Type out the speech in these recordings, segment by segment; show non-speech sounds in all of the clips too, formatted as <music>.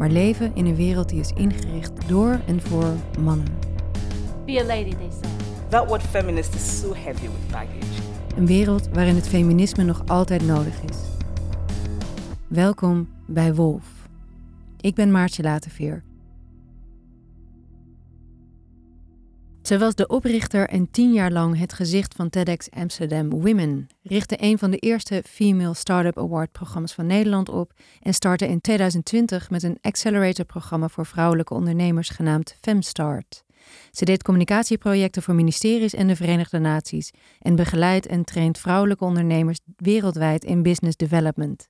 maar leven in een wereld die is ingericht door en voor mannen. Be a lady, they said. That word feminist is so heavy with baggage. Een wereld waarin het feminisme nog altijd nodig is. Welkom bij Wolf. Ik ben Maartje Laterveer. Ze was de oprichter en tien jaar lang het gezicht van TEDx Amsterdam Women, richtte een van de eerste Female Startup Award programma's van Nederland op en startte in 2020 met een accelerator-programma voor vrouwelijke ondernemers genaamd FemStart. Ze deed communicatieprojecten voor ministeries en de Verenigde Naties en begeleidt en traint vrouwelijke ondernemers wereldwijd in business development.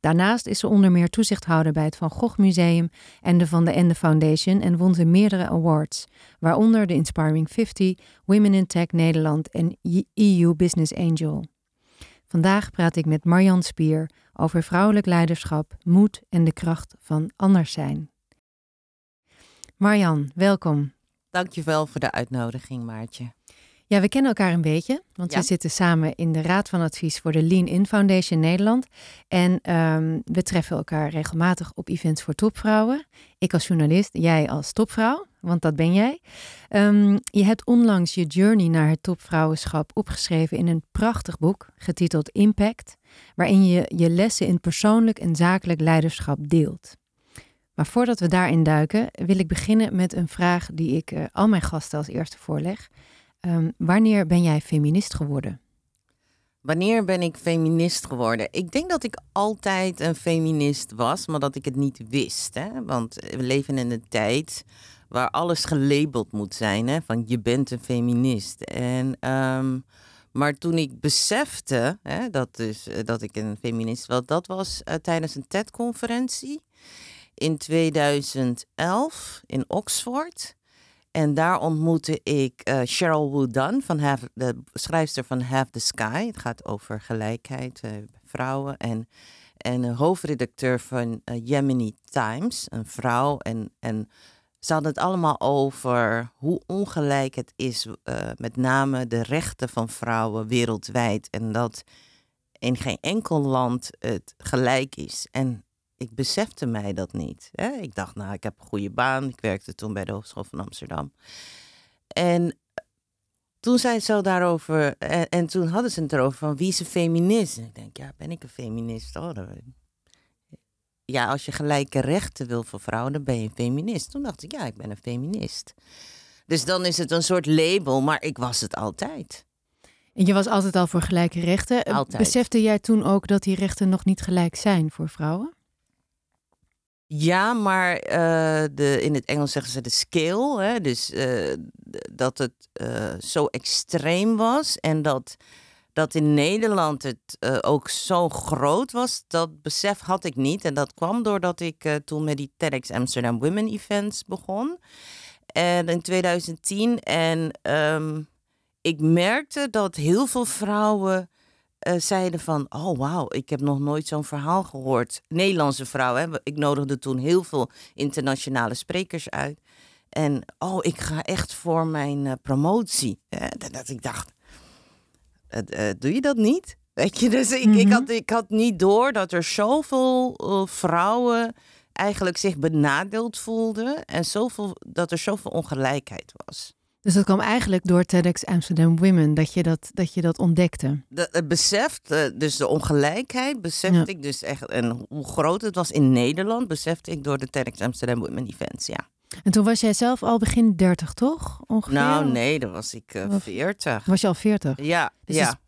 Daarnaast is ze onder meer toezichthouder bij het Van Gogh Museum en de Van de Ende Foundation en won ze meerdere awards, waaronder de Inspiring 50, Women in Tech Nederland en EU Business Angel. Vandaag praat ik met Marjan Spier over vrouwelijk leiderschap, moed en de kracht van anders zijn. Marjan, welkom. Dankjewel voor de uitnodiging, Maartje. Ja, we kennen elkaar een beetje, want Ja. we zitten samen in de Raad van Advies voor de Lean In Foundation Nederland. En ehm, we treffen elkaar regelmatig op events voor topvrouwen. Ik als journalist, jij als topvrouw, want dat ben jij. Ehm, je hebt onlangs je journey naar het topvrouwenschap opgeschreven in een prachtig boek, getiteld Impact, waarin je je lessen in persoonlijk en zakelijk leiderschap deelt. Maar voordat we daarin duiken, wil ik beginnen met een vraag die ik eh, al mijn gasten als eerste voorleg. Ehm, wanneer ben jij feminist geworden? Wanneer ben ik feminist geworden? Ik denk dat ik altijd een feminist was, maar dat ik het niet wist. Hè? Want we leven in een tijd waar alles gelabeld moet zijn. Hè? Van je bent een feminist. En, ehm, maar toen ik besefte hè, dat, dus, eh, dat ik een feminist was, dat was eh, tijdens een TED-conferentie in 2011 in Oxford. En daar ontmoette ik eh, Cheryl Dunn, van Have, de schrijfster van Have the Sky. Het gaat over gelijkheid, eh, vrouwen. En, en hoofdredacteur van eh, Yemeni Times, een vrouw. En, en ze hadden het allemaal over hoe ongelijk het is, met name de rechten van vrouwen wereldwijd. En dat in geen enkel land het gelijk is. En ik besefte mij dat niet. Hè? Ik dacht, nou, ik heb een goede baan. Ik werkte toen bij de Hogeschool van Amsterdam. En toen zei ze daarover, en, en toen hadden ze het erover van wie is een feminist? En ik denk, ja, ben ik een feminist? Oh, dat- ja, als je gelijke rechten wil voor vrouwen, dan ben je een feminist. Toen dacht ik, ja, ik ben een feminist. Dus dan is het een soort label, maar ik was het altijd. En je was altijd al voor gelijke rechten. Eh, Altijd. Besefte jij toen ook dat die rechten nog niet gelijk zijn voor vrouwen? Ja, maar eh, de, in het Engels zeggen ze de scale. Hè? Dus eh, dat het eh, zo extreem was en dat, dat in Nederland het ook zo groot was, dat besef had ik niet. En dat kwam doordat ik toen met die TEDx Amsterdam Women Events begon. En in 2010. En ehm, ik merkte dat heel veel vrouwen eh, zeiden van, oh wauw, ik heb nog nooit zo'n verhaal gehoord. Nederlandse vrouwen, hè. Ik nodigde toen heel veel internationale sprekers uit. En oh, ik ga echt voor mijn eh, promotie. Hè, dat, dat ik dacht, eh, doe je dat niet? Weet je, dus ik, ik, Mhm. had, ik had niet door dat er zoveel vrouwen eigenlijk zich benadeeld voelden. En zoveel, dat er zoveel ongelijkheid was. Dus dat kwam eigenlijk door TEDx Amsterdam Women, dat je dat, dat, je dat ontdekte. de, het besef, eh, dus de ongelijkheid, besefte Ja. ik dus echt. En hoe groot het was in Nederland, besefte ik door de TEDx Amsterdam Women Events, ja. En toen was jij zelf al begin 30, toch? Ongeveer? Nou, nee, dan was ik eh Of- 40. Was je al 40? Ja, Dus ja.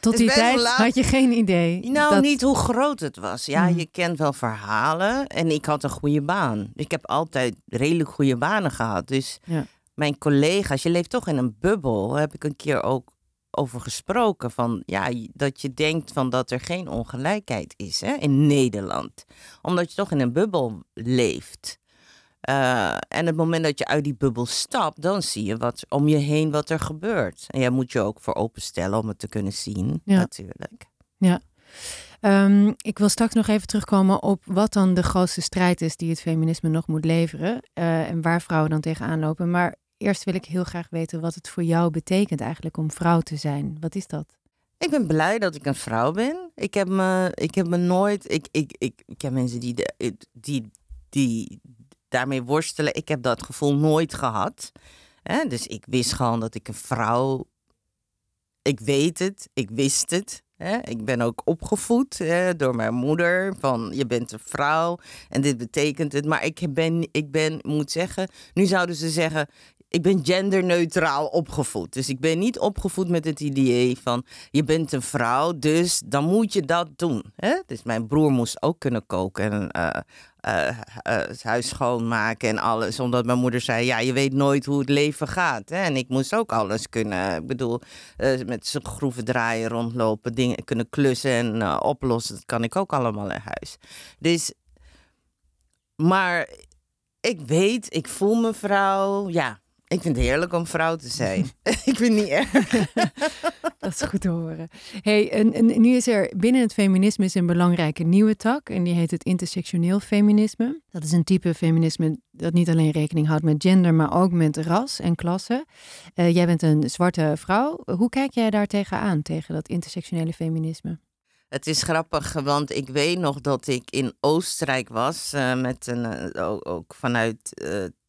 Tot die tijd laat. had je geen idee. Nou, dat- niet hoe groot het was. Ja, Mhm. je kent wel verhalen. En ik had een goede baan. Ik heb altijd redelijk goede banen gehad. Dus Ja. Mijn collega's, je leeft toch in een bubbel. Daar heb ik een keer ook over gesproken. Van, ja, dat je denkt van dat er geen ongelijkheid is hè, in Nederland. Omdat je toch in een bubbel leeft. Eh, en het moment dat je uit die bubbel stapt, dan zie je wat om je heen wat er gebeurt. En jij moet je ook voor openstellen om het te kunnen zien, Ja. natuurlijk. Ehm, ik wil straks nog even terugkomen op wat dan de grootste strijd is die het feminisme nog moet leveren. eh, en waar vrouwen dan tegenaan lopen. Maar eerst wil ik heel graag weten wat het voor jou betekent eigenlijk om vrouw te zijn. Wat is dat? Ik ben blij dat ik een vrouw ben. Ik heb me, ik heb me nooit. Ik, ik, ik, ik heb mensen die, die, die daarmee worstelen. Ik heb dat gevoel nooit gehad. Dus ik wist gewoon dat ik een vrouw. Ik weet het, ik wist het. Hè? Ik ben ook opgevoed hè, door mijn moeder. Van je bent een vrouw en dit betekent het. Maar ik ben, ik ben, moet zeggen, nu zouden ze zeggen. Ik ben genderneutraal opgevoed. Dus ik ben niet opgevoed met het idee van je bent een vrouw, dus dan moet je dat doen. Hè? Dus mijn broer moest ook kunnen koken en eh, eh, eh, huis schoonmaken en alles. Omdat mijn moeder zei, ja, je weet nooit hoe het leven gaat. Hè? En ik moest ook alles kunnen. Ik bedoel, met z'n groeven draaien, rondlopen, dingen kunnen klussen en oplossen. Dat kan ik ook allemaal in huis. Dus, maar ik weet, ik voel me vrouw. Ja, ik vind het heerlijk om vrouw te zijn. <laughs> <laughs> ik vind het niet erg. <laughs> Dat is goed te horen. Hey, en, en nu is er binnen het feminisme is een belangrijke nieuwe tak. En die heet het intersectioneel feminisme. Dat is een type feminisme dat niet alleen rekening houdt met gender, maar ook met ras en klasse. Eh, jij bent een zwarte vrouw. Hoe kijk jij daar tegenaan, tegen dat intersectionele feminisme? Het is grappig, want ik weet nog dat ik in Oostenrijk was eh, met een, eh, ook, ook vanuit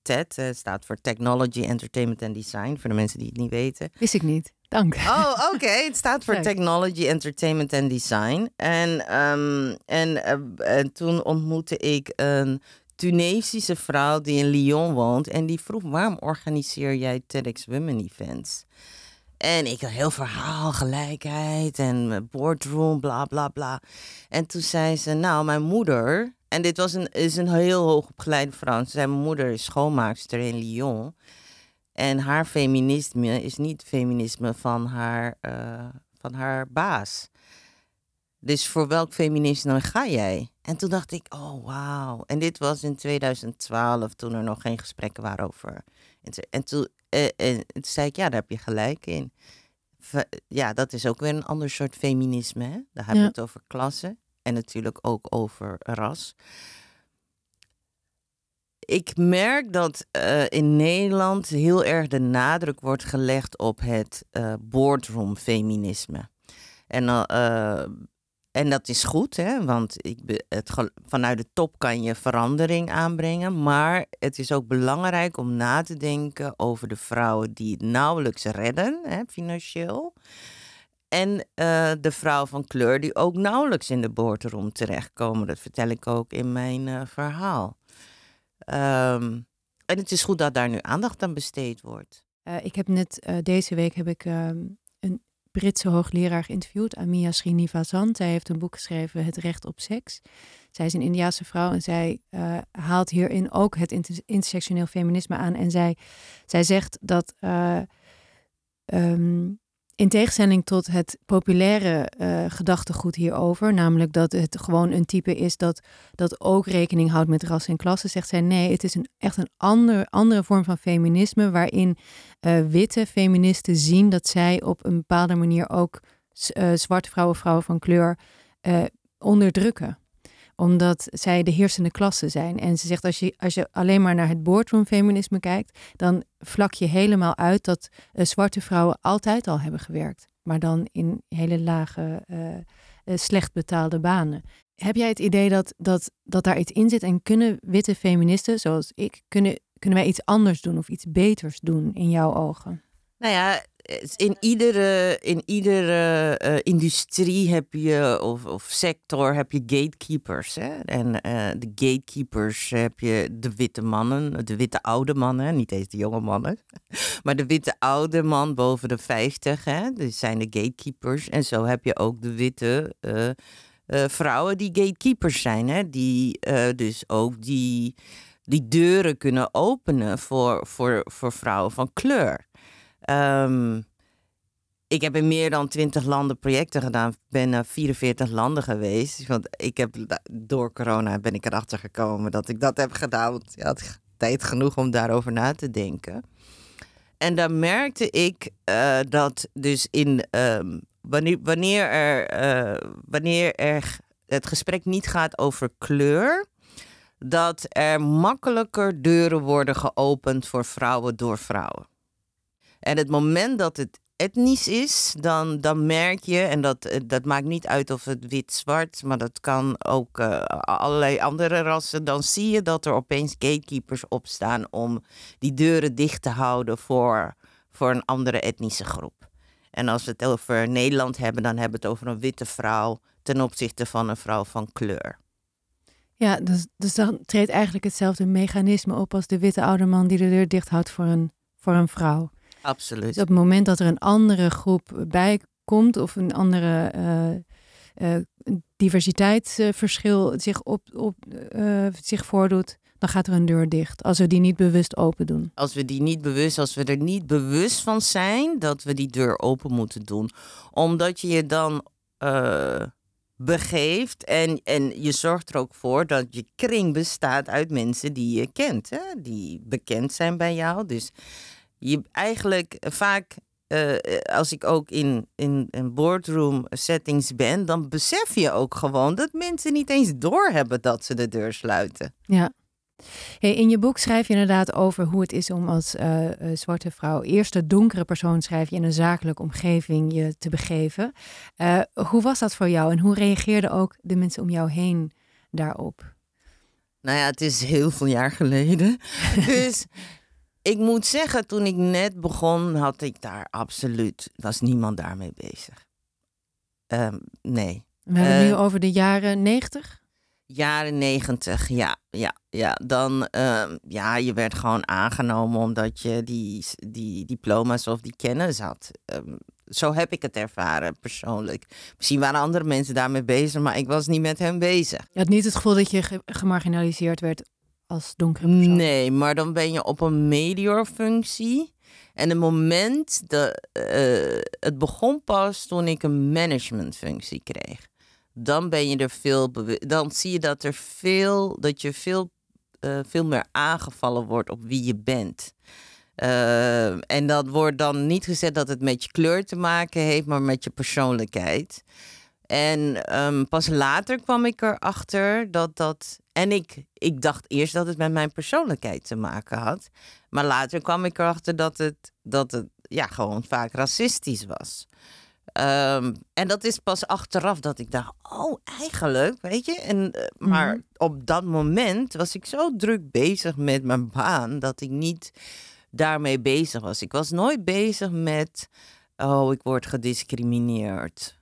TED, eh, staat voor Technology, Entertainment and Design, voor de mensen die het niet weten. Wist ik niet. Dank. Oh, oké. <laughs> Het staat voor Leuk. Technology, Entertainment and Design. En, ehm, en, eh, en toen ontmoette ik een Tunesische vrouw die in Lyon woont. En die vroeg, waarom organiseer jij TEDx Women Events? En ik had heel verhaal, gelijkheid en boardroom, bla bla bla. En toen zei ze, nou, mijn moeder... En dit was een, is een heel hoogopgeleide zei, mijn moeder is schoonmaakster in Lyon. En haar feminisme is niet het feminisme van haar, eh, van haar baas. Dus voor welk feminisme ga jij? En toen dacht ik, oh wauw. En dit was in 2012, toen er nog geen gesprekken waren over. En toen, eh, en toen zei ik, ja, daar heb je gelijk in. Ja, dat is ook weer een ander soort feminisme. Hè? Daar hebben we Ja. het over klasse en natuurlijk ook over ras. Ik merk dat eh, in Nederland heel erg de nadruk wordt gelegd op het eh, boardroom feminisme. En, eh, en dat is goed, hè? want ik, het, vanuit de top kan je verandering aanbrengen. Maar het is ook belangrijk om na te denken over de vrouwen die het nauwelijks redden, hè, financieel. En eh, de vrouw van kleur die ook nauwelijks in de boardroom terechtkomen. Dat vertel ik ook in mijn eh, verhaal. Ehm, en het is goed dat daar nu aandacht aan besteed wordt. Eh, ik heb net deze week heb ik ehm, een Britse hoogleraar geïnterviewd, Amia Srinivasan. Zij heeft een boek geschreven, Het Recht op Seks. Zij is een Indiaanse vrouw en zij haalt hierin ook het inter- intersectioneel feminisme aan. En zij, zij zegt dat eh, ehm, in tegenstelling tot het populaire eh, gedachtegoed hierover, namelijk dat het gewoon een type is dat, dat ook rekening houdt met ras en klasse, zegt zij nee, het is een, echt een ander, andere vorm van feminisme waarin eh, witte feministen zien dat zij op een bepaalde manier ook eh, zwarte vrouwen, vrouwen van kleur onderdrukken omdat zij de heersende klasse zijn. En ze zegt, als je, als je alleen maar naar het boardroom feminisme kijkt, dan vlak je helemaal uit dat eh, zwarte vrouwen altijd al hebben gewerkt. Maar dan in hele lage, eh, eh, slecht betaalde banen. Heb jij het idee dat, dat, dat daar iets in zit? En kunnen witte feministen, zoals ik, kunnen, kunnen wij iets anders doen of iets beters doen in jouw ogen? Nou ja, in iedere, in iedere eh, industrie heb je, of, of sector heb je gatekeepers. Hè? En eh, de gatekeepers heb je de witte mannen, de witte oude mannen, niet eens de jonge mannen. <laughs> Maar de witte oude man boven de 50, hè? dus zijn de gatekeepers. En zo heb je ook de witte eh, eh, vrouwen die gatekeepers zijn. Hè? Die eh, dus ook die, die deuren kunnen openen voor, voor, voor vrouwen van kleur. Ehm, ik heb in meer dan 20 landen projecten gedaan. Ben naar 44 landen geweest. Want ik heb door corona ben ik erachter gekomen dat ik dat heb gedaan. Want ja, het tijd genoeg om daarover na te denken. En daar merkte ik eh, dat dus in ehm, wanneer, wanneer, er, eh, wanneer er het gesprek niet gaat over kleur, dat er makkelijker deuren worden geopend voor vrouwen door vrouwen. En het moment dat het etnisch is, dan, dan merk je, en dat, eh, dat maakt niet uit of het wit-zwart, maar dat kan ook eh, allerlei andere rassen, dan zie je dat er opeens gatekeepers opstaan om die deuren dicht te houden voor, voor een andere etnische groep. En als we het over Nederland hebben, dan hebben we het over een witte vrouw ten opzichte van een vrouw van kleur. Ja, dus, dus dan treedt eigenlijk hetzelfde mechanisme op als de witte oude man die de deur dicht houdt voor een, voor een vrouw. Absoluut. Dus op het moment dat er een andere groep bij komt of een andere eh, eh, diversiteitsverschil zich, op, op, eh, zich voordoet, dan gaat er een deur dicht. Als we die niet bewust open doen. Als we die niet bewust, als we er niet bewust van zijn dat we die deur open moeten doen. Omdat je je dan begeeft en, en je zorgt er ook voor dat je kring bestaat uit mensen die je kent. Hè? Die bekend zijn bij jou. Dus je eigenlijk vaak eh, als ik ook in, in een boardroom settings ben, dan besef je ook gewoon dat mensen niet eens doorhebben dat ze de deur sluiten. Ja. Hey, in je boek schrijf je inderdaad over hoe het is om als eh, eh, zwarte vrouw, eerste donkere persoon schrijf je in een zakelijke omgeving je te begeven. Eh, hoe was dat voor jou en hoe reageerden ook de mensen om jou heen daarop? Nou ja, het is heel veel jaar geleden. <laughs> dus ik moet zeggen, toen ik net begon, had ik daar absoluut, was niemand daarmee bezig. Ehm, nee. We hebben het nu Eh, over de jaren negentig. Jaren negentig, ja, ja, ja. Dan, ehm, ja, je werd gewoon aangenomen omdat je die, die diploma's of die kennis had. Ehm, zo heb ik het ervaren, persoonlijk. Misschien waren andere mensen daarmee bezig, maar ik was niet met hen bezig. Je had niet het gevoel dat je ge- gemarginaliseerd werd als. Nee, maar dan ben je op een mediorfunctie. En het moment, dat, eh, het begon pas toen ik een managementfunctie kreeg. Dan ben je er veel Dan zie je dat er veel, dat je veel, eh, veel meer aangevallen wordt op wie je bent. Eh, en dat wordt dan niet gezegd dat het met je kleur te maken heeft, maar met je persoonlijkheid. En ehm, pas later kwam ik erachter dat dat. En ik, ik dacht eerst dat het met mijn persoonlijkheid te maken had. Maar later kwam ik erachter dat het, dat het ja, gewoon vaak racistisch was. Ehm, en dat is pas achteraf dat ik dacht, oh, eigenlijk, weet je. En, eh, maar Mhm. op dat moment was ik zo druk bezig met mijn baan dat ik niet daarmee bezig was. Ik was nooit bezig met, oh, ik word gediscrimineerd.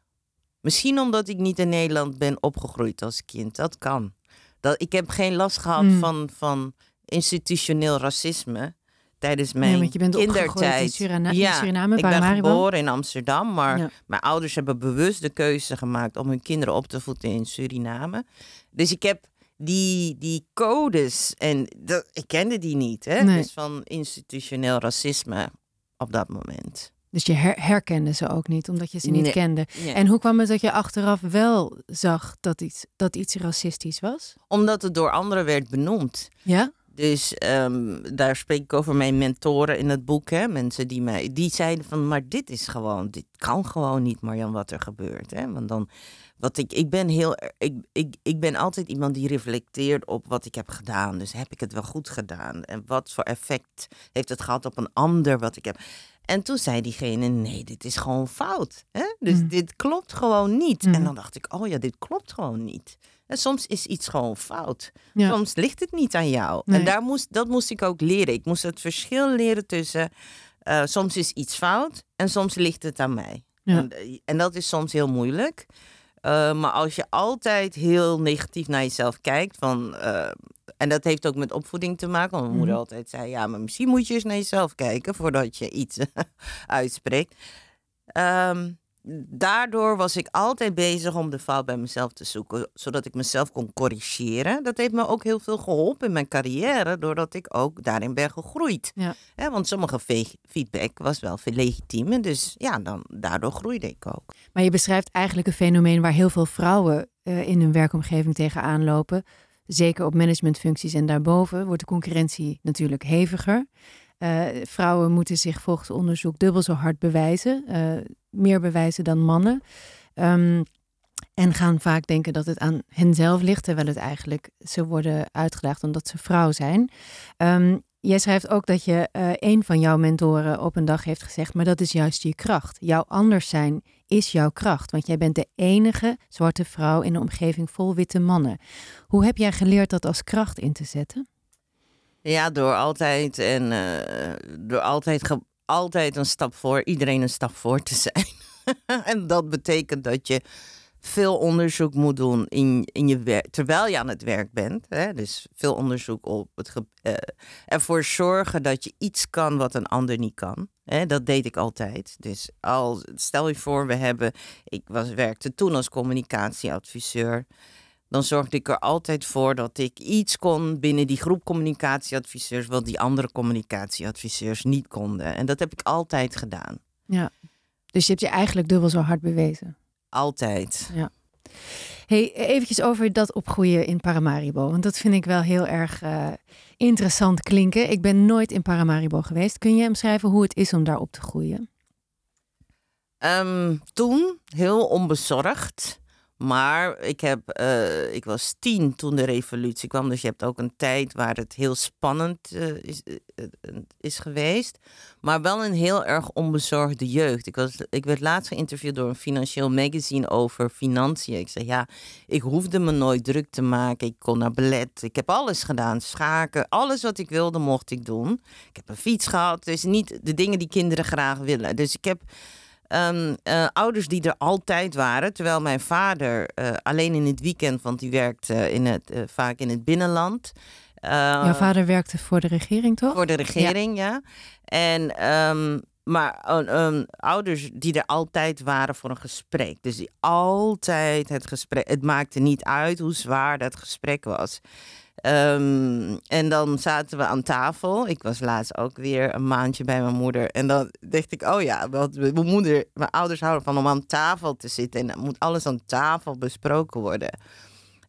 Misschien omdat ik niet in Nederland ben opgegroeid als kind. Dat kan. Dat, ik heb geen last gehad Mm. van, van institutioneel racisme tijdens mijn Nee, je bent opgegroeid in kindertijd. In ja, Suriname, ik ben geboren in Amsterdam, maar Ja. mijn ouders hebben bewust de keuze gemaakt om hun kinderen op te voeden in Suriname. Dus ik heb die, die codes en dat, ik kende die niet. Hè? Nee. Dus van institutioneel racisme op dat moment. Dus je her- herkende ze ook niet, omdat je ze niet Nee. kende. En hoe kwam het dat je achteraf wel zag dat iets, dat iets racistisch was? Omdat het door anderen werd benoemd. Ja? Dus ehm, daar spreek ik over mijn mentoren in het boek. Hè? Mensen die mij die zeiden van, maar dit is gewoon, dit kan gewoon niet, Marjan, wat er gebeurt. Hè? Want dan, wat ik, ik ben heel, ik, ik, ik ben altijd iemand die reflecteert op wat ik heb gedaan. Dus heb ik het wel goed gedaan? En wat voor effect heeft het gehad op een ander wat ik heb? En toen zei diegene, nee, dit is gewoon fout. Hè? Dus Mm. dit klopt gewoon niet. Mm. En dan dacht ik, oh ja, dit klopt gewoon niet. En soms is iets gewoon fout. Ja. Soms ligt het niet aan jou. Nee. En daar moest, dat moest ik ook leren. Ik moest het verschil leren tussen... eh, soms is iets fout en soms ligt het aan mij. Ja. En, eh, en dat is soms heel moeilijk. Eh, maar als je altijd heel negatief naar jezelf kijkt... Van, en dat heeft ook met opvoeding te maken. Want mijn moeder Mhm. altijd zei... Ja, maar misschien moet je eens naar jezelf kijken... voordat je iets <laughs> uitspreekt. Ehm, daardoor was ik altijd bezig om de fout bij mezelf te zoeken, zodat ik mezelf kon corrigeren. Dat heeft me ook heel veel geholpen in mijn carrière, doordat ik ook daarin ben gegroeid. Ja. Want sommige fe- feedback was wel veel legitiem, en dus ja, dan, daardoor groeide ik ook. Maar je beschrijft eigenlijk een fenomeen waar heel veel vrouwen eh, in hun werkomgeving tegenaan lopen. Zeker op managementfuncties en daarboven, wordt de concurrentie natuurlijk heviger. Uh, vrouwen moeten zich volgens onderzoek dubbel zo hard bewijzen, uh, meer bewijzen dan mannen. Um, en gaan vaak denken dat het aan henzelf ligt, terwijl het eigenlijk ze worden uitgedaagd omdat ze vrouw zijn. Um, jij schrijft ook dat je uh, een van jouw mentoren op een dag heeft gezegd, maar dat is juist je kracht. Jouw anders zijn is jouw kracht, want jij bent de enige zwarte vrouw in een omgeving vol witte mannen. Hoe heb jij geleerd dat als kracht in te zetten? Ja, door altijd en uh, door altijd, altijd een stap voor, iedereen een stap voor te zijn. <laughs> en dat betekent dat je veel onderzoek moet doen in, in je werk, terwijl je aan het werk bent. Hè? Dus veel onderzoek op het uh, ervoor zorgen dat je iets kan wat een ander niet kan. Hè? Dat deed ik altijd. Dus al, stel je voor, we hebben, ik was, werkte toen als communicatieadviseur. Dan zorgde ik er altijd voor dat ik iets kon binnen die groep communicatieadviseurs, wat die andere communicatieadviseurs niet konden. En dat heb ik altijd gedaan. Ja, dus je hebt je eigenlijk dubbel zo hard bewezen. Altijd. Ja. Hey, eventjes over dat opgroeien in Paramaribo. Want dat vind ik wel heel erg uh, interessant klinken. Ik ben nooit in Paramaribo geweest. Kun je omschrijven hoe het is om daar op te groeien? Um, toen heel onbezorgd. Maar ik, heb, uh, ik was tien toen de revolutie kwam. Dus je hebt ook een tijd waar het heel spannend uh, is, uh, is geweest. Maar wel een heel erg onbezorgde jeugd. Ik, was, ik werd laatst geïnterviewd door een financieel magazine over financiën. Ik zei ja, ik hoefde me nooit druk te maken. Ik kon naar ballet. Ik heb alles gedaan. Schaken. Alles wat ik wilde mocht ik doen. Ik heb een fiets gehad. Dus niet de dingen die kinderen graag willen. Dus ik heb Um, uh, ouders die er altijd waren. Terwijl mijn vader uh, alleen in het weekend, want die werkt uh, in het, vaak in het binnenland. Jouw vader werkte voor de regering, toch? Voor de regering, ja. ja. En, um, maar um, ouders die er altijd waren voor een gesprek. Dus die altijd het gesprek. Het maakte niet uit hoe zwaar dat gesprek was. Um, en dan zaten we aan tafel. Ik was laatst ook weer een maandje bij mijn moeder. En dan dacht ik, oh ja, mijn moeder, mijn ouders houden van om aan tafel te zitten. En dan moet alles aan tafel besproken worden.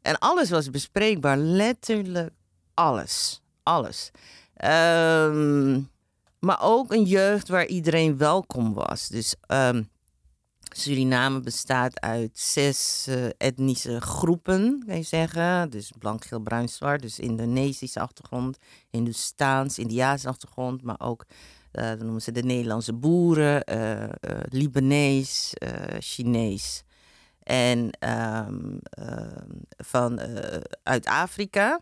En alles was bespreekbaar, letterlijk alles. Alles. Um, maar ook een jeugd waar iedereen welkom was. Dus um, Suriname bestaat uit zes uh, etnische groepen, kan je zeggen. Dus blank, geel, bruin, zwart. Dus Indonesische achtergrond, Hindoestaans, Indiaanse achtergrond. Maar ook, uh, dan noemen ze de Nederlandse boeren, uh, Libanees, Chinees. En um, van, uit Afrika.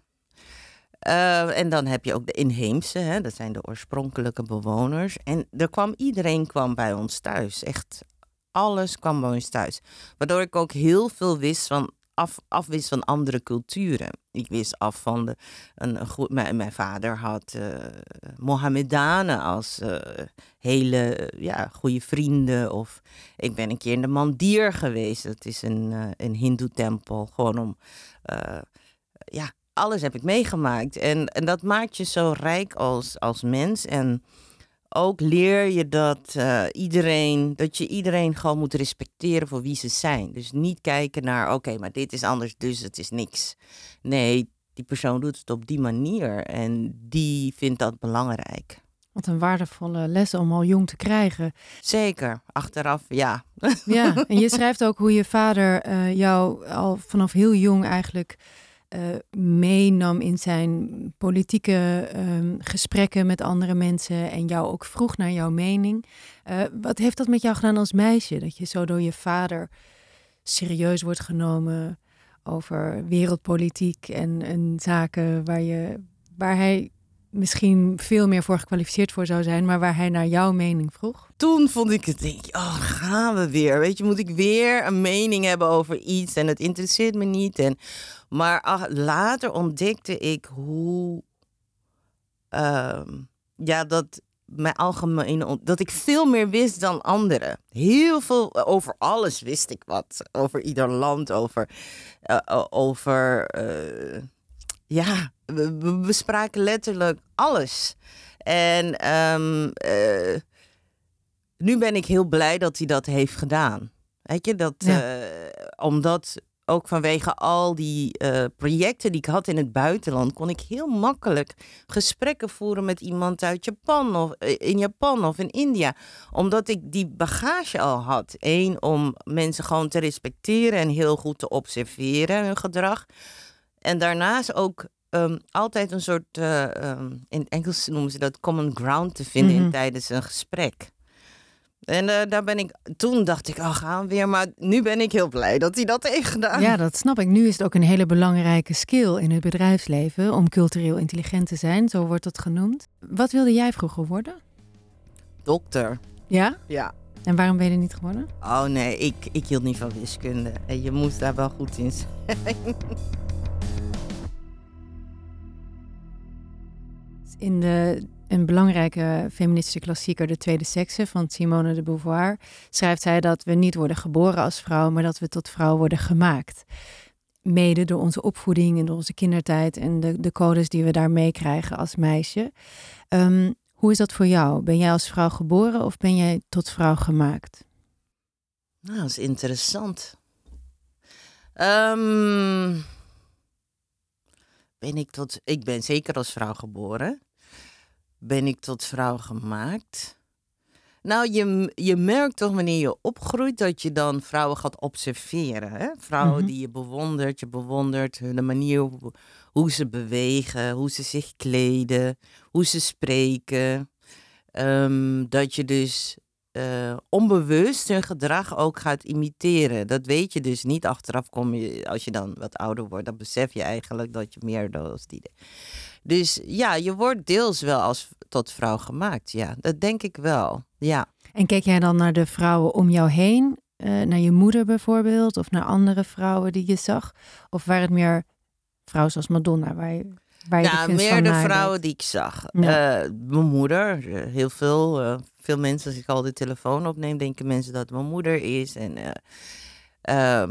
en dan heb je ook de inheemse, hè, dat zijn de oorspronkelijke bewoners. En er kwam, iedereen kwam bij ons thuis. Echt alles kwam bij thuis. Waardoor ik ook heel veel wist van af, afwist van andere culturen. Ik wist af van de, een, mijn, vader had uh, Mohammedanen als uh, hele ja, goede vrienden. Of ik ben een keer in de Mandir geweest. Dat is een, een Hindoe-tempel. Gewoon om, ja, alles heb ik meegemaakt. En, en dat maakt je zo rijk als, als mens. En ook leer je dat uh, iedereen, dat je iedereen gewoon moet respecteren voor wie ze zijn. Dus niet kijken naar, oké, maar dit is anders, dus het is niks. Nee, die persoon doet het op die manier en die vindt dat belangrijk. Wat een waardevolle les om al jong te krijgen. Zeker, achteraf ja. Ja, en je schrijft ook hoe je vader uh, jou al vanaf heel jong eigenlijk uh, meenam in zijn politieke um, gesprekken met andere mensen en jou ook vroeg naar jouw mening. Uh, wat heeft dat met jou gedaan als meisje? Dat je zo door je vader serieus wordt genomen over wereldpolitiek en, en zaken waar, je, waar hij misschien veel meer voor gekwalificeerd voor zou zijn, maar waar hij naar jouw mening vroeg? Toen vond ik het, denk oh, gaan we weer. Weet je, moet ik weer een mening hebben over iets en het interesseert me niet. En, maar ach, later ontdekte ik hoe, uh, ja, dat mijn algemene, dat ik veel meer wist dan anderen. Heel veel, over alles wist ik wat. Over ieder land, over, uh, over uh, ja, we, we bespraken letterlijk alles. En um, uh, nu ben ik heel blij dat hij dat heeft gedaan. Weet je, dat, ja. omdat ook vanwege al die eh, projecten die ik had in het buitenland, kon ik heel makkelijk gesprekken voeren met iemand uit Japan of eh, in Japan of in India. Omdat ik die bagage al had. Eén, om mensen gewoon te respecteren en heel goed te observeren hun gedrag. En daarnaast ook ehm, altijd een soort, eh, ehm, in Engels noemen ze dat common ground te vinden in, Mhm. tijdens een gesprek. En eh, daar ben ik, toen dacht ik, oh gaan we weer. Maar nu ben ik heel blij dat hij dat heeft gedaan. Ja, dat snap ik. Nu is het ook een hele belangrijke skill in het bedrijfsleven om cultureel intelligent te zijn, zo wordt het genoemd. Wat wilde jij vroeger worden? Dokter. Ja? Ja. En waarom ben je er niet geworden? Oh nee, ik, ik hield niet van wiskunde. En je moest daar wel goed in zijn. In de, een belangrijke feministische klassieker, De Tweede Sekse van Simone de Beauvoir, schrijft zij dat we niet worden geboren als vrouw, maar dat we tot vrouw worden gemaakt. Mede door onze opvoeding en door onze kindertijd en de, de codes die we daar meekrijgen als meisje. Ehm, hoe is dat voor jou? Ben jij als vrouw geboren of ben jij tot vrouw gemaakt? Nou, dat is interessant. Ehm, ben ik tot. Ik ben zeker als vrouw geboren. Ben ik tot vrouw gemaakt? Nou, je, je merkt toch wanneer je opgroeit dat je dan vrouwen gaat observeren. Hè? Vrouwen Mhm. die je bewondert. Je bewondert hun manier hoe, hoe ze bewegen, hoe ze zich kleden, hoe ze spreken. Ehm, dat je dus eh, onbewust hun gedrag ook gaat imiteren. Dat weet je dus niet. Achteraf kom je, als je dan wat ouder wordt, dan besef je eigenlijk dat je meer doet als die. Dus ja, je wordt deels wel als tot vrouw gemaakt. Ja, dat denk ik wel. Ja. En keek jij dan naar de vrouwen om jou heen? eh, naar je moeder bijvoorbeeld? Of naar andere vrouwen die je zag? Of waren het meer vrouwen zoals Madonna, waar je, waar je de Ja, kunst meer de vrouwen die ik zag. Ja. Eh, mijn moeder, eh, heel veel. veel mensen, als ik al de telefoon opneem, denken mensen dat mijn moeder is. En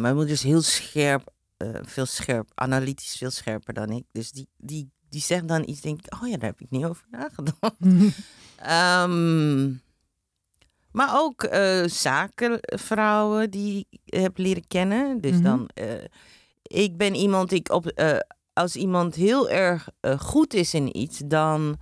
mijn moeder is heel scherp, veel scherp, analytisch veel scherper dan ik. Dus die, die, die zegt dan iets, denk ik, oh ja, daar heb ik niet over nagedacht. <laughs> Ehm, maar ook eh, zakenvrouwen die ik heb leren kennen. Dus Mhm. dan, eh, ik ben iemand, ik op, eh, als iemand heel erg goed is in iets, dan,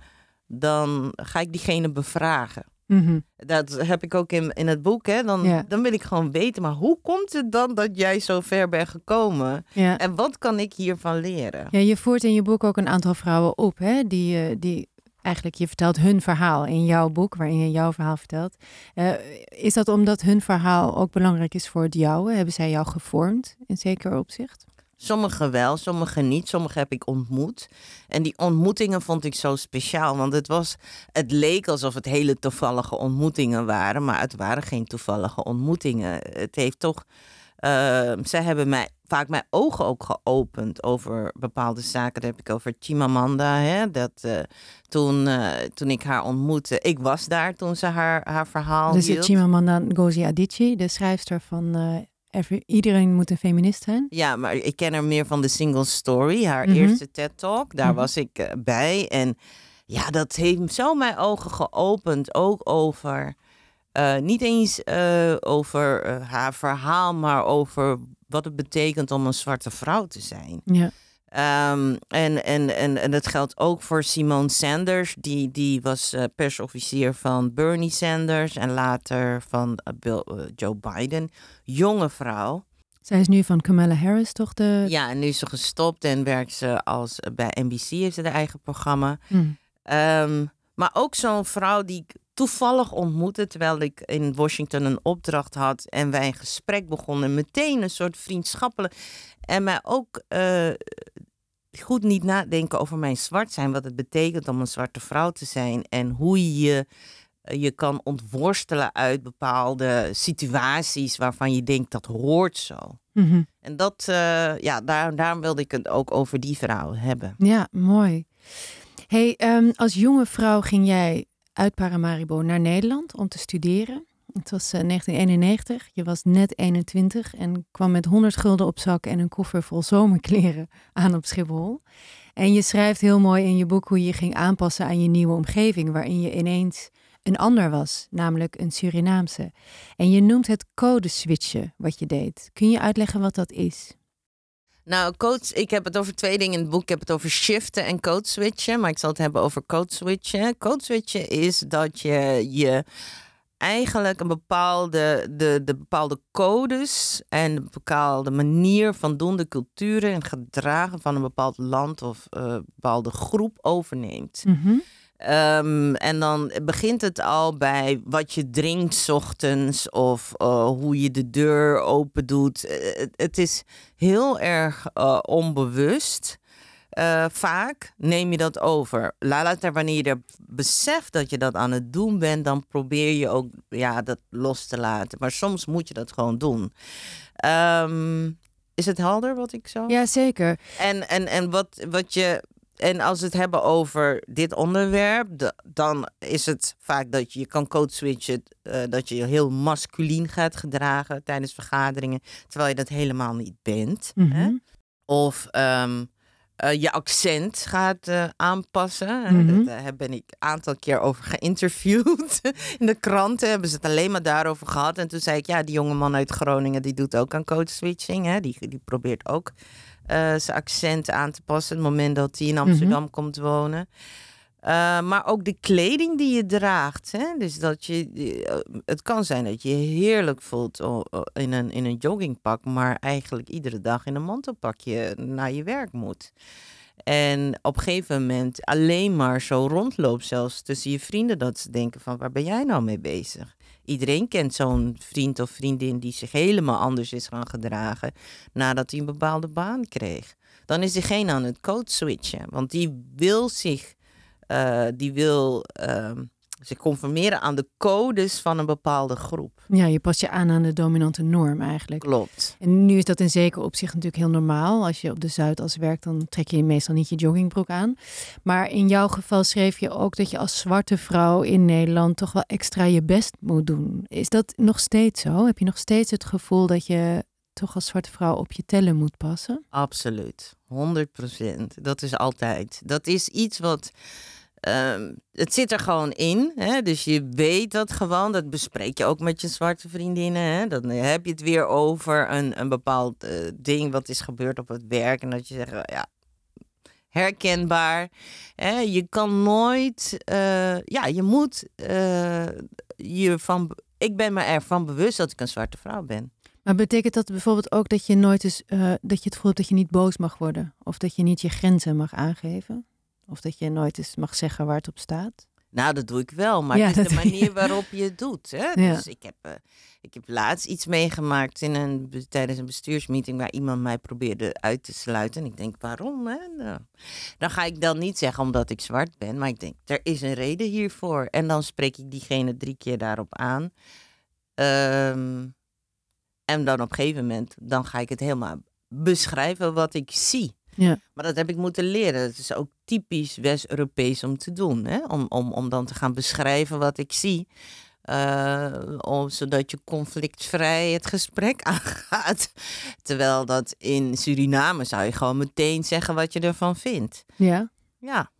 dan ga ik diegene bevragen. Mhm. Dat heb ik ook in, in het boek. Hè? Dan, dan wil ik gewoon weten, maar hoe komt het dan dat jij zo ver bent gekomen? En wat kan ik hiervan leren? ja, je voert in je boek ook een aantal vrouwen op, hè? Die, eh, die eigenlijk, je vertelt hun verhaal in jouw boek, waarin je jouw verhaal vertelt. Eh, is dat omdat hun verhaal ook belangrijk is voor het jouwe? Hebben zij jou gevormd in zeker opzicht? Sommige wel, sommige niet. Sommige heb ik ontmoet. En die ontmoetingen vond ik zo speciaal. Want het, was, het leek alsof het hele toevallige ontmoetingen waren. Maar het waren geen toevallige ontmoetingen. Het heeft toch. Uh, zij hebben mij vaak mijn ogen ook geopend over bepaalde zaken. Daar heb ik over Chimamanda. Hè? Dat, uh, toen, uh, toen ik haar ontmoette. Ik was daar toen ze haar, haar verhaal dus hield. Chimamanda Ngozi Adichie, de schrijfster van uh, Every, iedereen moet een feminist zijn. Ja, maar ik ken haar meer van de Single Story, haar Mhm. eerste TED-talk. Daar Mhm. was ik uh, bij. En ja, dat heeft zo mijn ogen geopend. Ook over, uh, niet eens uh, over haar verhaal, maar over wat het betekent om een zwarte vrouw te zijn. Ja. Um, en, en, en, en dat geldt ook voor Simone Sanders. Die, die was uh, persofficier van Bernie Sanders en later van uh, Bill, uh, Joe Biden. Jonge vrouw. Zij is nu van Kamala Harris, toch? De... Ja, en nu is ze gestopt en werkt ze als bij NBC, heeft ze haar eigen programma. Hmm. Um, maar ook zo'n vrouw die ik toevallig ontmoette terwijl ik in Washington een opdracht had en wij een gesprek begonnen. Meteen een soort vriendschappelijk. En mij ook uh, goed niet nadenken over mijn zwart zijn, wat het betekent om een zwarte vrouw te zijn en hoe je je kan ontworstelen uit bepaalde situaties waarvan je denkt dat hoort zo. Mm-hmm. En dat, uh, ja, daar, daarom wilde ik het ook over die vrouw hebben. Ja, mooi. Hey, um, als jonge vrouw ging jij uit Paramaribo naar Nederland om te studeren. Het was uh, 1991, je was net 21 en kwam met 100 gulden op zak en een koffer vol zomerkleren <laughs> aan op Schiphol. En je schrijft heel mooi in je boek hoe je ging aanpassen aan je nieuwe omgeving, waarin je ineens een ander was, namelijk een Surinaamse. En je noemt het codeswitchen wat je deed. Kun je uitleggen wat dat is? Nou, coach, ik heb het over twee dingen in het boek. Ik heb het over shiften en code switchen. Maar ik zal het hebben over code switchen. Code switchen is dat je je eigenlijk een bepaalde, de, de bepaalde codes en een bepaalde manier van doen, de culturen en gedragen van een bepaald land of een bepaalde groep overneemt. Mhm. Ehm, en dan begint het al bij wat je drinkt 's ochtends of eh, hoe je de deur open doet. Eh, het, het is heel erg onbewust. Eh, vaak neem je dat over. Later, wanneer je er beseft dat je dat aan het doen bent, dan probeer je ook ja, dat los te laten. Maar soms moet je dat gewoon doen. Ehm, is het helder wat ik zo? Ja, zeker. En, en, en wat, wat je. En als we het hebben over dit onderwerp, de- dan is het vaak dat je, je kan code switchen, eh, dat je je heel masculien gaat gedragen tijdens vergaderingen, terwijl je dat helemaal niet bent. hè? Mhm. Of ehm, eh, je accent gaat eh, aanpassen. Eh, Mhm. Daar heb- ben ik een aantal keer over geïnterviewd. <laughs> In de kranten hebben ze het alleen maar daarover gehad. En toen zei ik, ja, die jonge man uit Groningen, die doet ook aan code switching. Hè? Die, die probeert ook eh, zijn accent aan te passen. Het moment dat hij in Amsterdam komt wonen. Eh, maar ook de kleding die je draagt. Hè? Dus dat je, eh, het kan zijn dat je heerlijk voelt in een, in een joggingpak, maar eigenlijk iedere dag in een mantelpakje naar je werk moet. En op een gegeven moment alleen maar zo rondloopt, zelfs tussen je vrienden, dat ze denken van waar ben jij nou mee bezig? Iedereen kent zo'n vriend of vriendin die zich helemaal anders is gaan gedragen nadat hij een bepaalde baan kreeg. Dan is diegene aan het code switchen, want die wil zich eh, die wil ehm, zich conformeren aan de codes van een bepaalde groep. Ja, je past je aan aan de dominante norm eigenlijk. Klopt. En nu is dat in zekere opzicht natuurlijk heel normaal. Als je op de Zuidas werkt, dan trek je meestal niet je joggingbroek aan. Maar in jouw geval schreef je ook dat je als zwarte vrouw in Nederland toch wel extra je best moet doen. Is dat nog steeds zo? Heb je nog steeds het gevoel dat je toch als zwarte vrouw op je tellen moet passen? Absoluut. 100% Dat is altijd. Dat is iets wat. Ehm, het zit er gewoon in. Hè? Dus je weet dat gewoon. Dat bespreek je ook met je zwarte vriendinnen. Hè? Dan heb je het weer over een, een bepaald eh, ding wat is gebeurd op het werk. En dat je zegt, ja, herkenbaar. Je kan nooit. eh, ja, je moet eh, je van. Ik ben me ervan bewust dat ik een zwarte vrouw ben. Maar betekent dat bijvoorbeeld ook dat je nooit eens, eh, dat je het gevoel hebt dat je niet boos mag worden? Of dat je niet je grenzen mag aangeven? Of dat je nooit eens mag zeggen waar het op staat? Nou, dat doe ik wel, maar Ja, het is de manier waarop je het doet. Hè? Ja. Dus ik heb, eh, ik heb laatst iets meegemaakt in een, tijdens een bestuursmeeting waar iemand mij probeerde uit te sluiten. En ik denk, waarom? Hè? Nou, dan ga ik dan niet zeggen omdat ik zwart ben, maar ik denk, er is een reden hiervoor. En dan spreek ik diegene drie keer daarop aan. Ehm, en dan op een gegeven moment, dan ga ik het helemaal beschrijven wat ik zie. Ja. Maar dat heb ik moeten leren. Het is ook typisch West-Europees om te doen. Hè? Om, om, om dan te gaan beschrijven wat ik zie. eh, om, zodat je conflictvrij het gesprek <laughs> aangaat. Terwijl dat in Suriname zou je gewoon meteen zeggen wat je ervan vindt. Ja. Ja.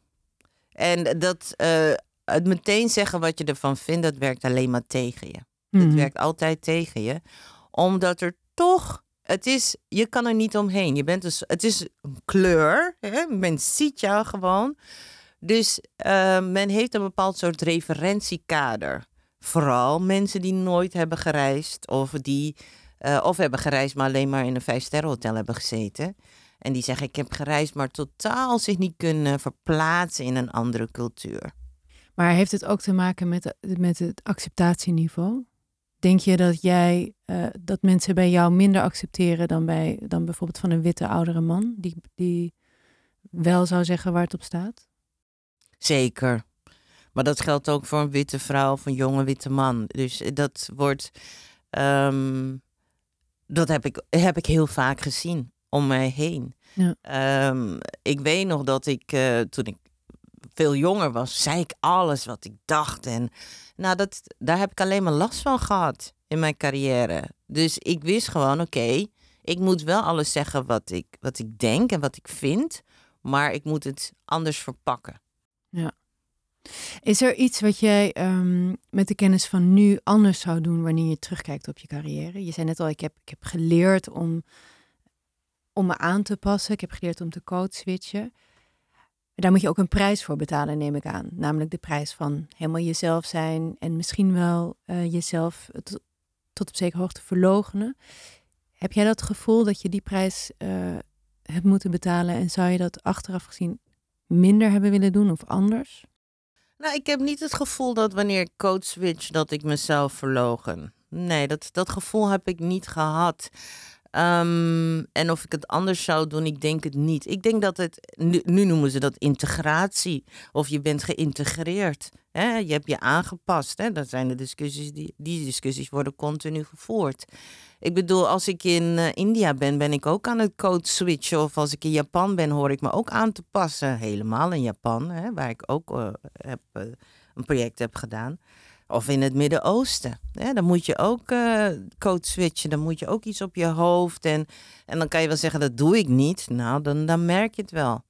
En dat, eh, het meteen zeggen wat je ervan vindt, dat werkt alleen maar tegen je. Het Mhm. werkt altijd tegen je. Omdat er toch. Het is, je kan er niet omheen. Je bent dus, het is een kleur. Hè? Men ziet jou gewoon. Dus eh, men heeft een bepaald soort referentiekader. Vooral mensen die nooit hebben gereisd. Of die eh, of hebben gereisd, maar alleen maar in een vijfsterrenhotel hebben gezeten. En die zeggen, ik heb gereisd, maar totaal zich niet kunnen verplaatsen in een andere cultuur. Maar heeft het ook te maken met, met het acceptatieniveau? Denk je dat jij eh, dat mensen bij jou minder accepteren dan bij dan bijvoorbeeld van een witte oudere man die, die wel zou zeggen waar het op staat? Zeker. Maar dat geldt ook voor een witte vrouw of een jonge witte man. Dus dat wordt. ehm, dat heb ik, heb ik heel vaak gezien om mij heen. Ja. Ehm, ik weet nog dat ik eh, toen ik veel jonger was, zei ik alles wat ik dacht. En nou, dat, daar heb ik alleen maar last van gehad in mijn carrière. Dus ik wist gewoon, oké, ik moet wel alles zeggen wat ik, wat ik denk en wat ik vind. Maar ik moet het anders verpakken. Is er iets wat jij ehm, met de kennis van nu anders zou doen wanneer je terugkijkt op je carrière? Je zei net al, ik heb, ik heb geleerd om, om me aan te passen. Ik heb geleerd om te code switchen. Daar moet je ook een prijs voor betalen, neem ik aan. Namelijk de prijs van helemaal jezelf zijn en misschien wel eh, jezelf tot, op zekere hoogte verlogenen. Heb jij dat gevoel dat je die prijs uh, hebt moeten betalen en zou je dat achteraf gezien minder hebben willen doen of anders? Nou, ik heb niet het gevoel dat wanneer ik code switch dat ik mezelf verlogen. Nee, dat, dat gevoel heb ik niet gehad. Um, en of ik het anders zou doen, ik denk het niet. Ik denk dat het, nu, noemen ze dat integratie. Of je bent geïntegreerd. Hè? Je hebt je aangepast. Hè? Dat zijn de discussies, die, die discussies worden continu gevoerd. Ik bedoel, als ik in uh, India ben, ben ik ook aan het code switchen. Of als ik in Japan ben, hoor ik me ook aan te passen. Helemaal in Japan, hè, waar ik ook uh, heb, uh, een project heb gedaan. Of in het Midden-Oosten. Dan moet je ook uh, code switchen. Dan moet je ook iets op je hoofd. En, en dan kan je wel zeggen, dat doe ik niet. Nou, dan, dan merk je het wel.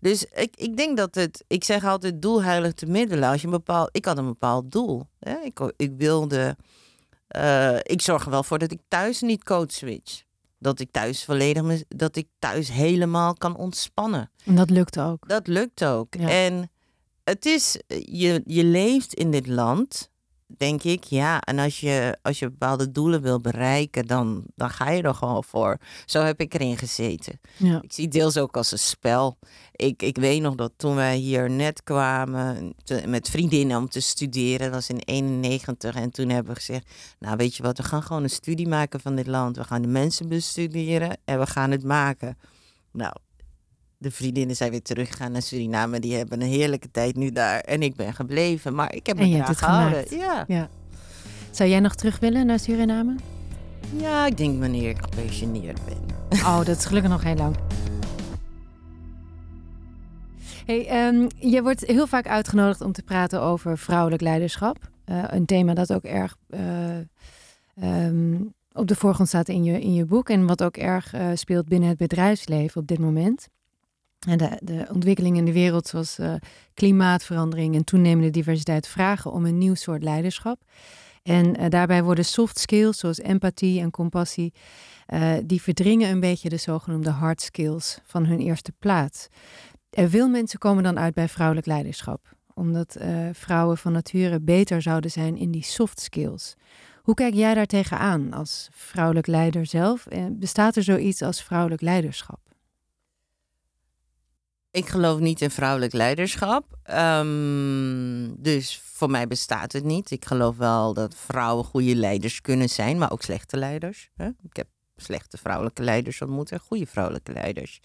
Dus ik, ik denk dat het... Ik zeg altijd, doel heiligt de middelen. Als je een bepaald... Ik had een bepaald doel. Ik, ik wilde... Uh, ik zorg er wel voor dat ik thuis niet code switch. Dat ik thuis volledig... Dat ik thuis helemaal kan ontspannen. En dat lukt ook. Dat lukt ook. Ja. En het is... Je, je leeft in dit land denk ik, ja. En als je, als je bepaalde doelen wil bereiken, dan, dan ga je er gewoon voor. Zo heb ik erin gezeten. Ja. Ik zie deels ook als een spel. Ik, ik weet nog dat toen wij hier net kwamen te, met vriendinnen om te studeren, dat was in 91. En toen hebben we gezegd, nou weet je wat, we gaan gewoon een studie maken van dit land. We gaan de mensen bestuderen en we gaan het maken. Nou, de vriendinnen zijn weer teruggegaan naar Suriname. Die hebben een heerlijke tijd nu daar. En ik ben gebleven. Maar ik heb me daar gehouden. Ja. ja. Zou jij nog terug willen naar Suriname? Ja, ik denk wanneer ik gepensioneerd ben. <laughs> Oh, dat is gelukkig nog heel lang. Hey, um, je wordt heel vaak uitgenodigd om te praten over vrouwelijk leiderschap. Uh, een thema dat ook erg uh, um, op de voorgrond staat in je, in je boek. En wat ook erg uh, speelt binnen het bedrijfsleven op dit moment. En de, ontwikkelingen in de wereld, zoals uh, klimaatverandering en toenemende diversiteit, vragen om een nieuw soort leiderschap. En uh, daarbij worden soft skills, zoals empathie en compassie, uh, die verdringen een beetje de zogenoemde hard skills van hun eerste plaats. Veel mensen komen dan uit bij vrouwelijk leiderschap, omdat vrouwen van nature beter zouden zijn in die soft skills. Hoe kijk jij daar tegenaan als vrouwelijk leider zelf? bestaat er zoiets als vrouwelijk leiderschap? Ik geloof niet in vrouwelijk leiderschap. Um, dus voor mij bestaat het niet. Ik geloof wel dat vrouwen goede leiders kunnen zijn, maar ook slechte leiders. Hè? Ik heb slechte vrouwelijke leiders ontmoet en goede vrouwelijke leiders.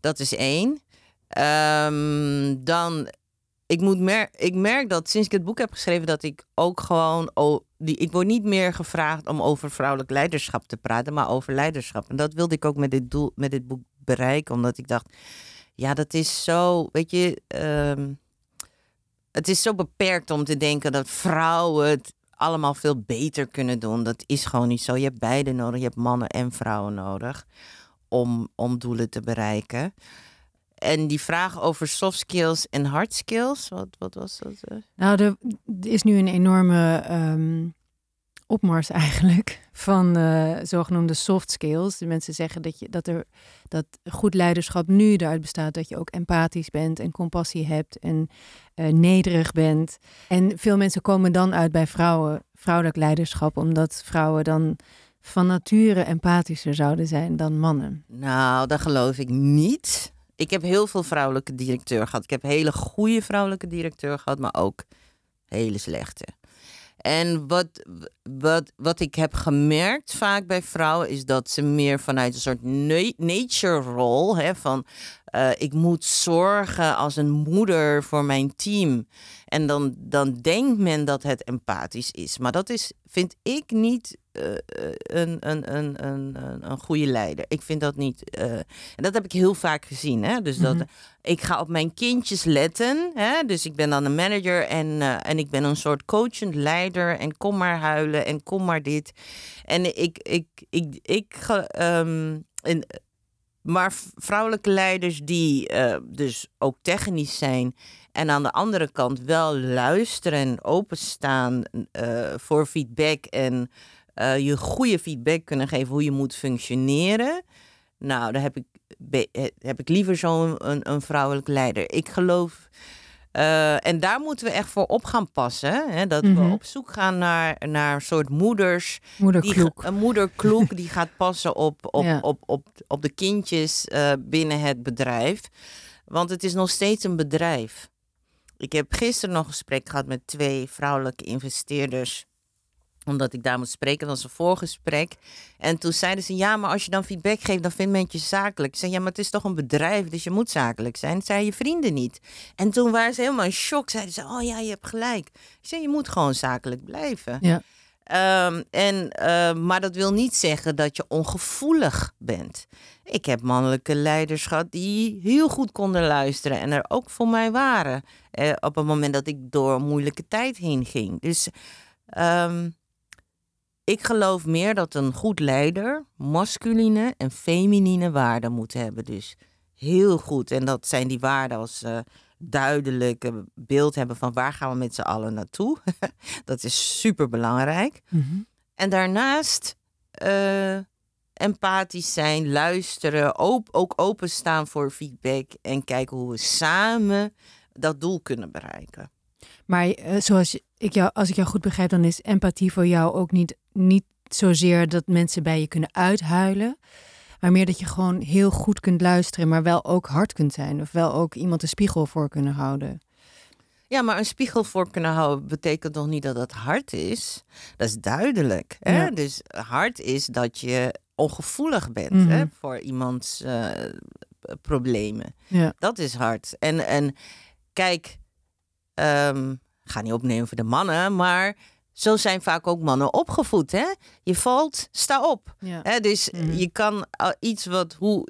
Dat is één. Um, dan, ik, moet mer ik merk dat sinds ik het boek heb geschreven, dat ik ook gewoon. Die, ik word niet meer gevraagd om over vrouwelijk leiderschap te praten, maar over leiderschap. En dat wilde ik ook met dit, doel, met dit boek bereiken, omdat ik dacht ja, dat is zo, weet je, um, het is zo beperkt om te denken dat vrouwen het allemaal veel beter kunnen doen. Dat is gewoon niet zo. Je hebt beide nodig. Je hebt mannen en vrouwen nodig om, om doelen te bereiken. En die vraag over soft skills en hard skills, wat, wat was dat? Nou, er is nu een enorme um, opmars eigenlijk van uh, zogenoemde soft skills. De mensen zeggen dat, je, dat, er, dat goed leiderschap nu eruit bestaat dat je ook empathisch bent en compassie hebt en uh, nederig bent. En veel mensen komen dan uit bij vrouwen, vrouwelijk leiderschap, omdat vrouwen dan van nature empathischer zouden zijn dan mannen. Nou, dat geloof ik niet. Ik heb heel veel vrouwelijke directeur gehad. Ik heb hele goede vrouwelijke directeur gehad, maar ook hele slechte. En wat, wat, wat ik heb gemerkt vaak bij vrouwen is dat ze meer vanuit een soort nature rol, van uh, ik moet zorgen als een moeder voor mijn team. En dan, dan denkt men dat het empathisch is. Maar dat is, vind ik niet uh, een, een, een, een, een goede leider. Ik vind dat niet. Uh, en dat heb ik heel vaak gezien. Hè? Dus dat Mhm. ik ga op mijn kindjes letten. Hè? Dus ik ben dan een manager en, uh, en ik ben een soort coachend leider. En kom maar huilen en kom maar dit. En ik, ik, ik, ik, ik um, en, maar vrouwelijke leiders die uh, dus ook technisch zijn en aan de andere kant wel luisteren en openstaan uh, voor feedback en uh, je goede feedback kunnen geven hoe je moet functioneren. Nou, dan heb ik, eh, heb ik liever zo'n een, een vrouwelijk leider. Ik geloof. Eh, en daar moeten we echt voor op gaan passen. Hè? Dat Mhm. we op zoek gaan naar, naar een soort moeders. Moeder Die. Een moeder kloek die gaat passen op, op, Ja. op, op, op de kindjes eh, binnen het bedrijf. Want het is nog steeds een bedrijf. Ik heb gisteren nog een gesprek gehad met twee vrouwelijke investeerders omdat ik daar moet spreken, dat was een voorgesprek. En toen zeiden ze, ja, maar als je dan feedback geeft, dan vindt men je zakelijk. Ik zei, ja, maar het is toch een bedrijf, dus je moet zakelijk zijn. Dat zei je vrienden niet. En toen waren ze helemaal in shock. Zeiden ze, oh ja, je hebt gelijk. Ik zei, je moet gewoon zakelijk blijven. Ja. Ehm, en, eh, maar dat wil niet zeggen dat je ongevoelig bent. Ik heb mannelijke leiders gehad die heel goed konden luisteren en er ook voor mij waren. eh, op het moment dat ik door een moeilijke tijd heen ging. Dus ehm, ik geloof meer dat een goed leider masculine en feminine waarden moet hebben. Dus heel goed. En dat zijn die waarden als eh duidelijk een beeld hebben van waar gaan we met z'n allen naartoe. <laughs> dat is super belangrijk. Mhm. En daarnaast eh, empathisch zijn, luisteren, op, ook openstaan voor feedback en kijken hoe we samen dat doel kunnen bereiken. Maar eh, zoals ik jou, als ik jou goed begrijp, dan is empathie voor jou ook niet, niet zozeer dat mensen bij je kunnen uithuilen. Maar meer dat je gewoon heel goed kunt luisteren, maar wel ook hard kunt zijn. Of wel ook iemand een spiegel voor kunnen houden. Ja, maar een spiegel voor kunnen houden betekent nog niet dat het hard is. Dat is duidelijk. Hè? Ja. Dus hard is dat je ongevoelig bent Mhm. hè, voor iemands eh, problemen. Ja. Dat is hard. En, en kijk, ik ga niet opnemen voor de mannen, maar zo zijn vaak ook mannen opgevoed. Hè? Je valt, sta op. Ja. Hè, dus Mhm. je kan uh, iets wat hoe.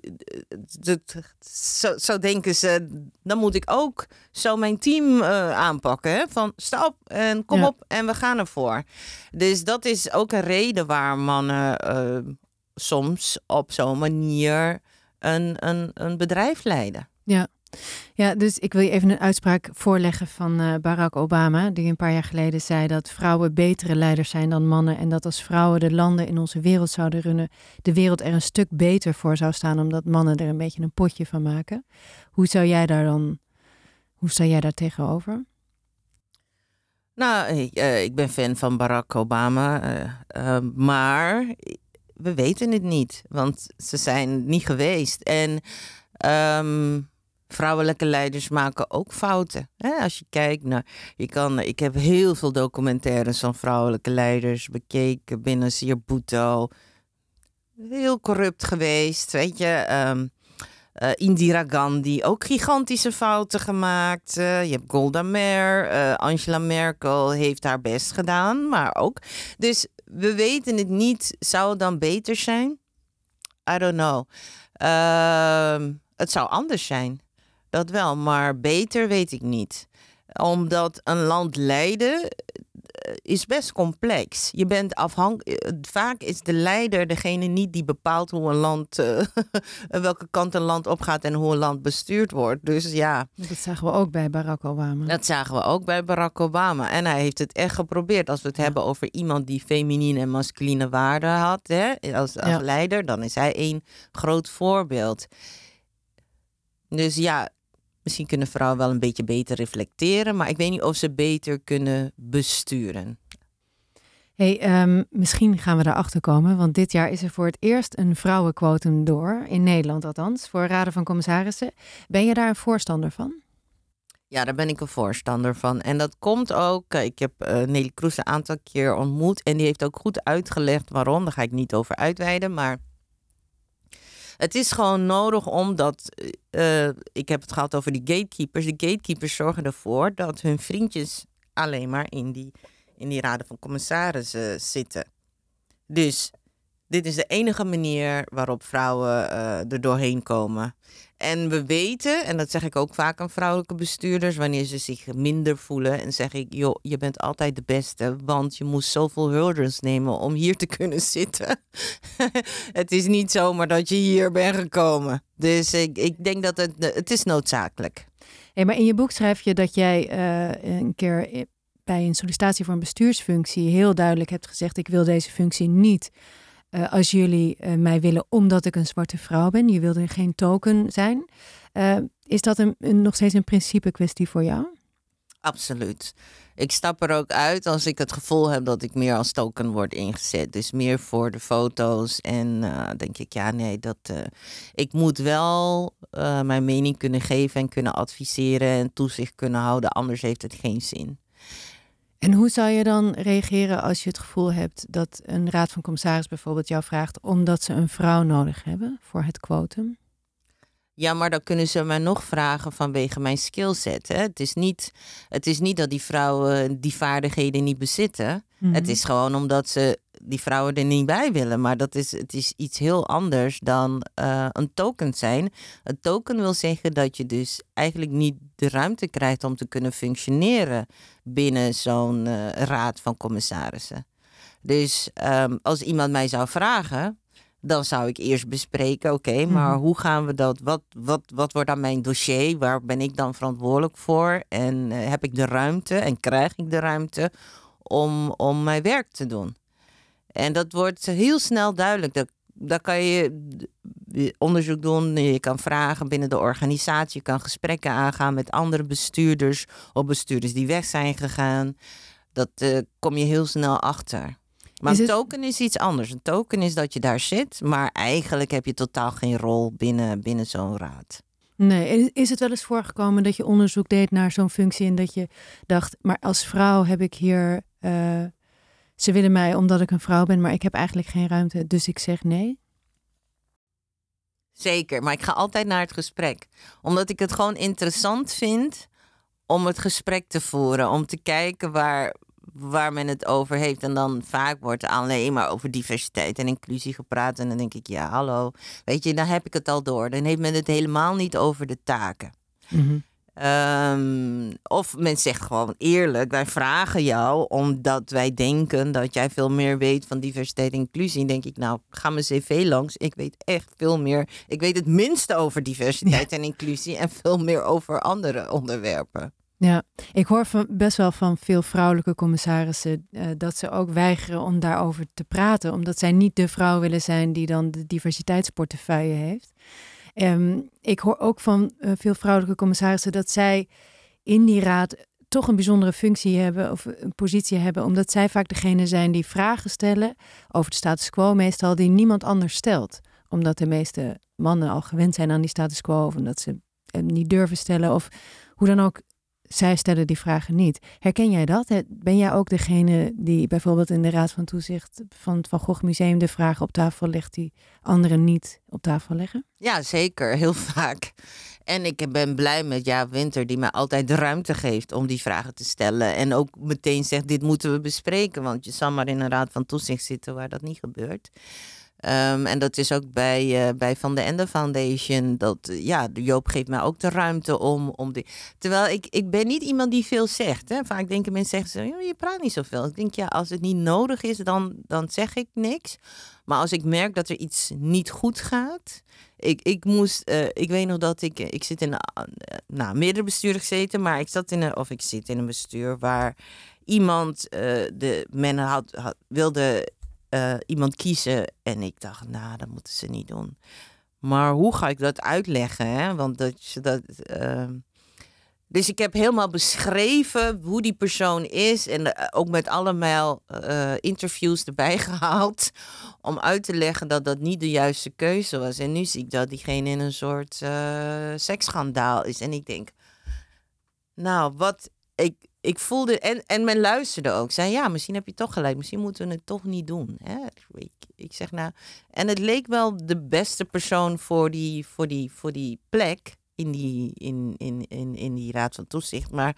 dat- zo, zo denken ze. Dan moet ik ook zo mijn team eh, aanpakken. Hè? Van sta op en kom Ja. op en we gaan ervoor. Dus dat is ook een reden waar mannen eh, soms op zo'n manier een, een, een bedrijf leiden. Ja, dus ik wil je even een uitspraak voorleggen van eh, Barack Obama, die een paar jaar geleden zei dat vrouwen betere leiders zijn dan mannen en dat als vrouwen de landen in onze wereld zouden runnen, de wereld er een stuk beter voor zou staan, omdat mannen er een beetje een potje van maken. Hoe zou jij daar dan, hoe sta jij daar tegenover? Nou, ik, eh, ben fan van Barack Obama, eh, maar we weten het niet, want ze zijn niet geweest. En ehm, vrouwelijke leiders maken ook fouten. Hè? Als je kijkt naar, je kan, ik heb heel veel documentaires van vrouwelijke leiders bekeken binnen Sir Bhutto. Heel corrupt geweest, weet je. ehm, eh, Indira Gandhi, ook gigantische fouten gemaakt. Eh, je hebt Golda Meir, eh, Angela Merkel heeft haar best gedaan, maar ook. Dus we weten het niet. Zou het dan beter zijn? I don't know. Ehm, het zou anders zijn. Dat wel, maar beter weet ik niet. Omdat een land leiden eh, is best complex. Je bent afhankelijk. Vaak is de leider degene niet die bepaalt hoe een land, eh, <laughs> welke kant een land opgaat en hoe een land bestuurd wordt. Dus ja, Dat zagen we ook bij Barack Obama. dat zagen we ook bij Barack Obama. En hij heeft het echt geprobeerd. Als we het hebben over iemand die feminine en masculine waarden had, hè, als, als Ja. leider, dan is hij één groot voorbeeld. Dus ja, misschien kunnen vrouwen wel een beetje beter reflecteren, maar ik weet niet of ze beter kunnen besturen. Hey, ehm, misschien gaan we erachter komen, want dit jaar is er voor het eerst een vrouwenquotum door, in Nederland althans, voor raden van commissarissen. Ben je daar een voorstander van? Ja, daar ben ik een voorstander van. En dat komt ook. eh, Ik heb eh, Nelly Kroes een aantal keer ontmoet. En die heeft ook goed uitgelegd waarom. Daar ga ik niet over uitweiden. Maar het is gewoon nodig omdat. eh, ik heb het gehad over die gatekeepers. De gatekeepers zorgen ervoor dat hun vriendjes alleen maar in die, in die raden van commissarissen zitten. Dus dit is de enige manier waarop vrouwen eh, er doorheen komen. En we weten, en dat zeg ik ook vaak aan vrouwelijke bestuurders, wanneer ze zich minder voelen, en zeg ik, joh, je bent altijd de beste, want je moest zoveel hurdles nemen om hier te kunnen <laughs> zitten. het is niet zomaar dat je hier bent gekomen. Dus ik, ik denk dat het, het is noodzakelijk. Hey, maar in je boek schrijf je dat jij eh, een keer bij een sollicitatie voor een bestuursfunctie heel duidelijk hebt gezegd: ik wil deze functie niet eh, als jullie eh, mij willen omdat ik een zwarte vrouw ben. Je wilde geen token zijn. Eh, is dat een, nog steeds een principe kwestie voor jou? Absoluut. Ik stap er ook uit als ik het gevoel heb dat ik meer als token word ingezet. Dus meer voor de foto's. En denk ik, ja, nee, dat. ik moet wel mijn mening kunnen geven en kunnen adviseren en toezicht kunnen houden. Anders heeft het geen zin. En hoe zou je dan reageren als je het gevoel hebt dat een raad van commissaris bijvoorbeeld jou vraagt omdat ze een vrouw nodig hebben voor het quotum? Ja, maar dan kunnen ze mij nog vragen vanwege mijn skillset. Hè? Het, is niet, het is niet dat die vrouwen die vaardigheden niet bezitten. Mhm. Het is gewoon omdat ze die vrouwen er niet bij willen. Maar dat is, het is iets heel anders dan eh, een token zijn. Een token wil zeggen dat je dus eigenlijk niet de ruimte krijgt om te kunnen functioneren binnen zo'n eh, raad van commissarissen. Dus ehm, als iemand mij zou vragen, dan zou ik eerst bespreken, oké, maar Mhm. hoe gaan we dat? Wat, wat, wat wordt dan mijn dossier? Waar ben ik dan verantwoordelijk voor? En eh, heb ik de ruimte en krijg ik de ruimte om, om mijn werk te doen? En dat wordt heel snel duidelijk. Dat, daar kan je eh, onderzoek doen, je kan vragen binnen de organisatie, je kan gesprekken aangaan met andere bestuurders of bestuurders die weg zijn gegaan. Dat eh, kom je heel snel achter. Maar Is een het- token is iets anders. Een token is dat je daar zit, maar eigenlijk heb je totaal geen rol binnen, binnen zo'n raad. Nee, is het wel eens voorgekomen dat je onderzoek deed naar zo'n functie en dat je dacht, maar als vrouw heb ik hier, eh, ze willen mij omdat ik een vrouw ben, maar ik heb eigenlijk geen ruimte, dus ik zeg nee? Zeker, maar ik ga altijd naar het gesprek. Omdat ik het gewoon interessant vind om het gesprek te voeren. Om te kijken waar, waar men het over heeft. En dan vaak wordt alleen maar over diversiteit en inclusie gepraat. En dan denk ik, ja, hallo. Weet je, dan heb ik het al door. Dan heeft men het helemaal niet over de taken. Ehm, of men zegt gewoon eerlijk, wij vragen jou omdat wij denken dat jij veel meer weet van diversiteit en inclusie. En denk ik, nou, ga mijn cv langs. Ik weet echt veel meer. Ik weet het minste over diversiteit en inclusie en veel meer over andere onderwerpen. Ja, ik hoor van, best wel van veel vrouwelijke commissarissen eh, dat ze ook weigeren om daarover te praten, omdat zij niet de vrouw willen zijn die dan de diversiteitsportefeuille heeft. Ehm, ik hoor ook van eh, veel vrouwelijke commissarissen dat zij in die raad toch een bijzondere functie hebben of een positie hebben, omdat zij vaak degene zijn die vragen stellen over de status quo, meestal die niemand anders stelt. Omdat de meeste mannen al gewend zijn aan die status quo, of omdat ze hem niet durven stellen, of hoe dan ook. Zij stellen die vragen niet. Herken jij dat? Ben jij ook degene die bijvoorbeeld in de Raad van Toezicht van het Van Gogh Museum de vragen op tafel legt die anderen niet op tafel leggen? Ja, zeker. <laughs> Heel vaak. En ik ben blij met Jaap Winter, die mij altijd de ruimte geeft om die vragen te stellen. En ook meteen zegt, dit moeten we bespreken. Want je zal maar in een raad van toezicht zitten waar dat niet gebeurt. Ehm, en dat is ook bij, eh, bij Van de Ende Foundation. Dat, eh, ja, Joop geeft mij ook de ruimte om... om die... Terwijl ik, ik ben niet iemand die veel zegt. Hè. Vaak denken mensen, zeggen ze, "Ja, je praat niet zoveel. Ik denk, ja, als het niet nodig is, dan, dan zeg ik niks. Maar als ik merk dat er iets niet goed gaat... Ik, ik moest, eh, ik weet nog dat ik, ik zit in een, nou, meerdere besturen gezeten, maar ik zat in een, of ik zit in een bestuur waar iemand, de, men had, wilde eh, iemand kiezen en ik dacht, nou, dat moeten ze niet doen. Maar hoe ga ik dat uitleggen? Hè? Want dat, dat, eh, dus ik heb helemaal beschreven hoe die persoon is. En eh, ook met allemaal eh, interviews erbij <laughs> gehaald. Om uit te leggen dat dat niet de juiste keuze was. En nu zie ik dat diegene in een soort eh seksschandaal is. En ik denk, nou, wat. Ik, ik voelde. En, en men luisterde ook. Zei ja, misschien heb je toch gelijk. Misschien moeten we het toch niet doen. Hè? Ik, ik zeg nou. En het leek wel de beste persoon voor die, voor die, voor die plek in die, in, in, in, in die raad van toezicht. Maar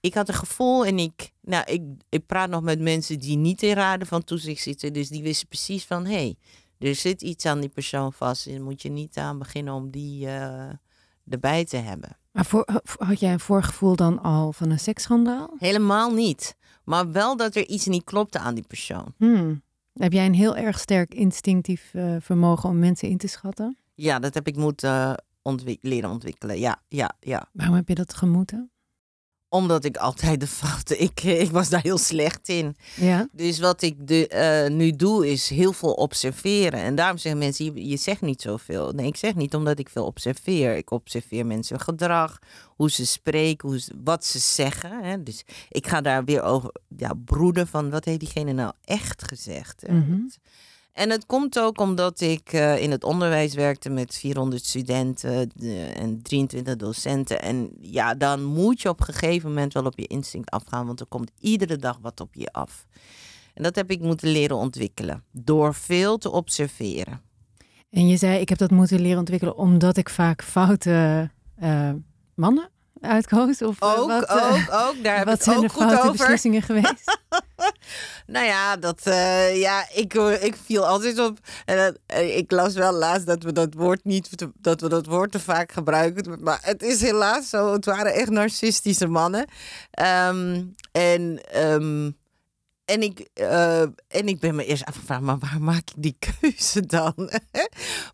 ik had een gevoel en ik, nou, ik, ik praat nog met mensen die niet in raden van toezicht zitten. Dus die wisten precies van, hé, hey, er zit iets aan die persoon vast. En moet je niet aan beginnen om die uh, erbij te hebben. Maar voor, had jij een voorgevoel dan al van een seksschandaal? Helemaal niet. Maar wel dat er iets niet klopte aan die persoon. Hmm. Heb jij een heel erg sterk instinctief uh, vermogen om mensen in te schatten? Ja, dat heb ik moeten ontwik leren ontwikkelen. Ja, ja, ja. Waarom heb je dat gemoeten? Omdat ik altijd de fouten... <laughs> Ik, ik was daar heel slecht in. Ja. Dus wat ik de, eh, nu doe is heel veel observeren. En daarom zeggen mensen, je, je zegt niet zoveel. Nee, ik zeg niet omdat ik veel observeer. Ik observeer mensen gedrag, hoe ze spreken, hoe ze, wat ze zeggen. Hè. Dus ik ga daar weer over ja, broeden van wat heeft diegene nou echt gezegd. hè. Mhm. En het komt ook omdat ik eh, in het onderwijs werkte met 400 studenten de- en 23 docenten. En ja, dan moet je op een gegeven moment wel op je instinct afgaan, want er komt iedere dag wat op je af. En dat heb ik moeten leren ontwikkelen door veel te observeren. En je zei, ik heb dat moeten leren ontwikkelen omdat ik vaak foute eh, mannen uitkoos? Of eh, Ook, wat, eh, ook, ook. Daar wat zijn ook de foute over. beslissingen <laughs> geweest? Nou ja, dat, eh, ja ik, ik viel altijd op. En ik las wel laatst dat we dat woord niet te, dat we dat woord te vaak gebruiken. Maar het is helaas zo. Het waren echt narcistische mannen. Ehm, en, ehm, en, ik, eh, en ik ben me eerst afgevraagd, maar waar maak ik die keuze dan? <laughs>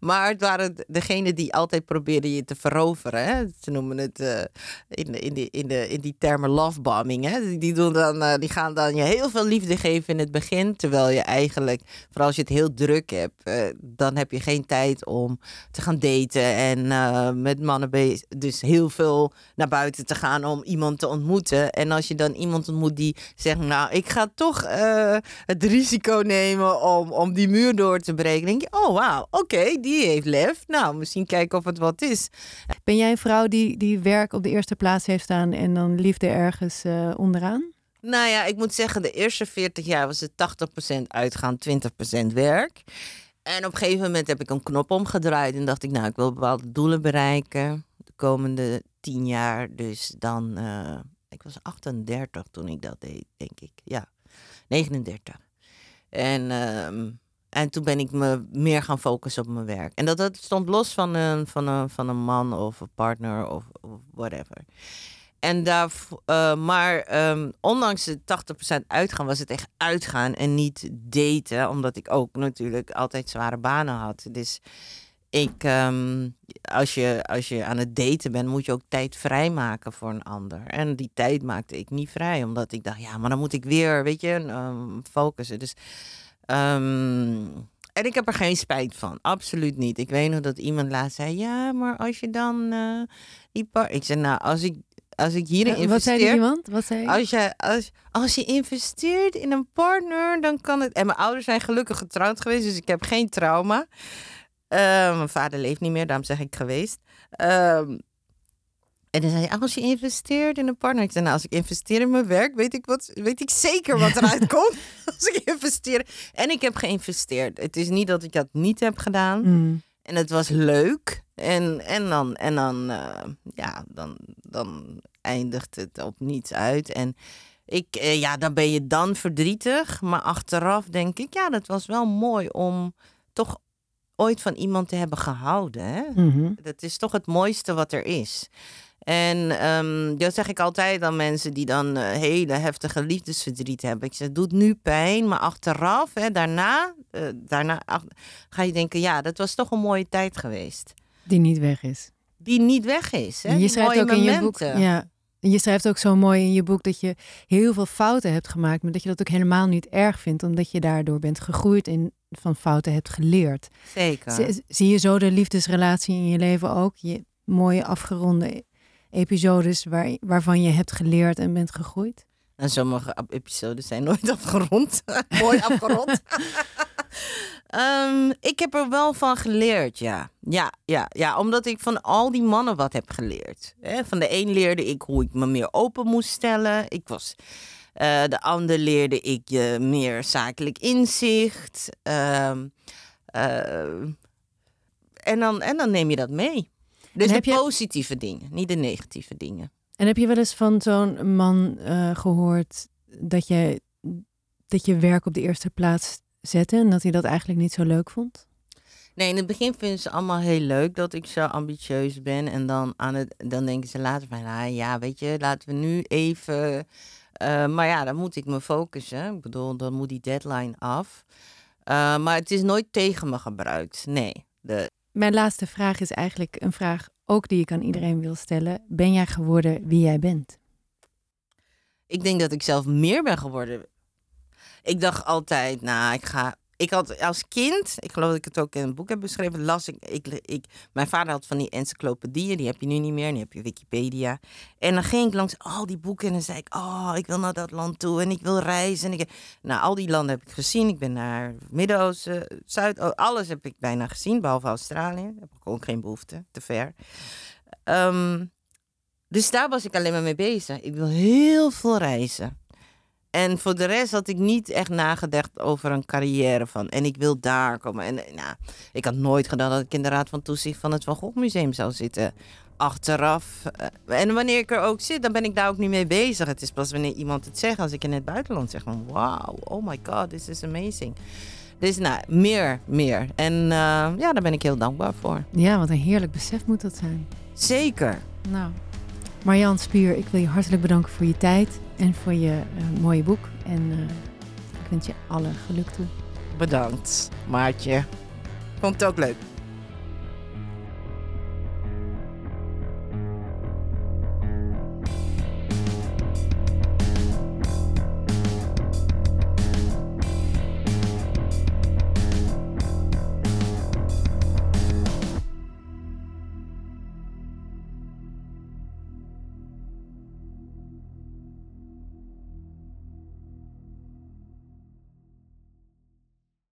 maar het waren degenen die altijd probeerden je te veroveren. Hè? Ze noemen het eh, in, in, die, in, de, in die termen lovebombing. Hè? Die, doen dan, eh, die gaan dan je heel veel liefde geven in het begin. Terwijl je eigenlijk, vooral als je het heel druk hebt, dan heb je geen tijd om te gaan daten. En met mannen. Dus heel veel naar buiten te gaan om iemand te ontmoeten. En als je dan iemand ontmoet die zegt, nou, ik ga toch eh, het risico nemen om, om die muur door te breken. denk je, oh wauw, oké, die heeft lef. Nou, misschien kijken of het wat is. Ben jij een vrouw die, die werk op de eerste plaats heeft staan en dan liefde ergens eh, onderaan? Nou ja, ik moet zeggen, de eerste 40 jaar was het 80% uitgaan, 20% werk. En op een gegeven moment heb ik een knop omgedraaid en dacht ik, nou, ik wil bepaalde doelen bereiken de komende 10 jaar. Dus dan, eh, ik was 38 toen ik dat deed, denk ik. Ja, 39. En, ehm, en toen ben ik me meer gaan focussen op mijn werk. En dat, dat stond los van een, van, een, van een man of een partner of, whatever. En daar, eh, maar ehm, ondanks de 80% uitgaan, was het echt uitgaan en niet daten. Omdat ik ook natuurlijk altijd zware banen had. Dus ik, ehm, als, je, als je aan het daten bent, moet je ook tijd vrijmaken voor een ander. En die tijd maakte ik niet vrij, omdat ik dacht, ja, maar dan moet ik weer, weet je, ehm, focussen. Dus, ehm, en ik heb er geen spijt van, absoluut niet. Ik weet nog dat iemand laatst zei, ja, maar als je dan eh, die par... Ik zei, nou, als ik, als ik hierin Eh, Wat zei investeer... iemand? Wat zei? Als je, als, als je investeert in een partner, dan kan het. En mijn ouders zijn gelukkig getrouwd geweest, dus ik heb geen trauma. Eh, mijn vader leeft niet meer, daarom zeg ik geweest. Ehm, en dan zei hij, als je investeert in een partner. Ik zei, nou, als ik investeer in mijn werk, weet ik, wat, weet ik zeker wat eruit <laughs> komt. als ik investeer. En ik heb geïnvesteerd. Het is niet dat ik dat niet heb gedaan. Mm. En het was leuk. En, en dan, en dan, eh, ja, dan, dan eindigt het op niets uit. En ik, eh, ja, dan ben je dan verdrietig. Maar achteraf denk ik, ja, dat was wel mooi om toch ooit van iemand te hebben gehouden. Hè? Mhm. Dat is toch het mooiste wat er is. En ehm, dat zeg ik altijd aan mensen die dan eh, hele heftige liefdesverdriet hebben. Ik zeg, het doet nu pijn, maar achteraf, hè, daarna, eh, daarna ach- ga je denken, ja, dat was toch een mooie tijd geweest. Die niet weg is. Die niet weg is. Hè? Je Die schrijft mooie ook in je boek. momenten. Ja. Je schrijft ook zo mooi in je boek dat je heel veel fouten hebt gemaakt, maar dat je dat ook helemaal niet erg vindt, omdat je daardoor bent gegroeid en van fouten hebt geleerd. Zeker. Zie, zie je zo de liefdesrelatie in je leven ook? Je mooie afgeronde episodes waar, waarvan je hebt geleerd en bent gegroeid? En sommige ap- episodes zijn nooit <laughs> afgerond. <laughs> Mooi afgerond. <laughs> Ehm, ik heb er wel van geleerd, ja. Ja, ja. ja, omdat ik van al die mannen wat heb geleerd. Van de een leerde ik hoe ik me meer open moest stellen. Ik was, eh, de ander leerde ik je meer zakelijk inzicht. Ehm, eh, en, dan, en dan neem je dat mee. Dus de heb positieve dingen, niet de negatieve dingen. En heb je wel eens van zo'n man eh, gehoord dat je, dat je werk op de eerste plaats zette en dat hij dat eigenlijk niet zo leuk vond? Nee, in het begin vinden ze allemaal heel leuk dat ik zo ambitieus ben. En dan, aan het, dan denken ze later van, ah, ja, weet je, laten we nu even... eh, maar ja, dan moet ik me focussen. Ik bedoel, dan moet die deadline af. Eh, maar het is nooit tegen me gebruikt. Nee. De, Mijn laatste vraag is eigenlijk een vraag ook die ik aan iedereen wil stellen. Ben jij geworden wie jij bent? Ik denk dat ik zelf meer ben geworden. Ik dacht altijd, nou, ik ga. Ik had als kind, ik geloof dat ik het ook in een boek heb beschreven, las ik, ik. Mijn vader had van die encyclopedieën, die heb je nu niet meer, nu heb je Wikipedia. En dan ging ik langs al die boeken en zei ik, oh, ik wil naar dat land toe en ik wil reizen. En ik, nou, al die landen heb ik gezien. Ik ben naar Midden-Oosten, Zuid, oh, alles heb ik bijna gezien, behalve Australië. Heb ik ook geen behoefte, te ver. Ehm, dus daar was ik alleen maar mee bezig. Ik wil heel veel reizen. En voor de rest had ik niet echt nagedacht over een carrière van. En ik wil daar komen. En eh, nou, ik had nooit gedaan dat ik in de raad van toezicht van het Van Gogh Museum zou zitten. Achteraf. eh, En wanneer ik er ook zit, dan ben ik daar ook niet mee bezig. Het is pas wanneer iemand het zegt, als ik in het buitenland zeg van wauw, oh my god, this is amazing. Dus nou, meer, meer. En eh, ja, daar ben ik heel dankbaar voor. Ja, wat een heerlijk besef moet dat zijn. Zeker. Nou, Marjan Spier, ik wil je hartelijk bedanken voor je tijd en voor je eh, mooie boek. En eh, ik wens je alle geluk toe. Bedankt, Maartje. Vond het ook leuk.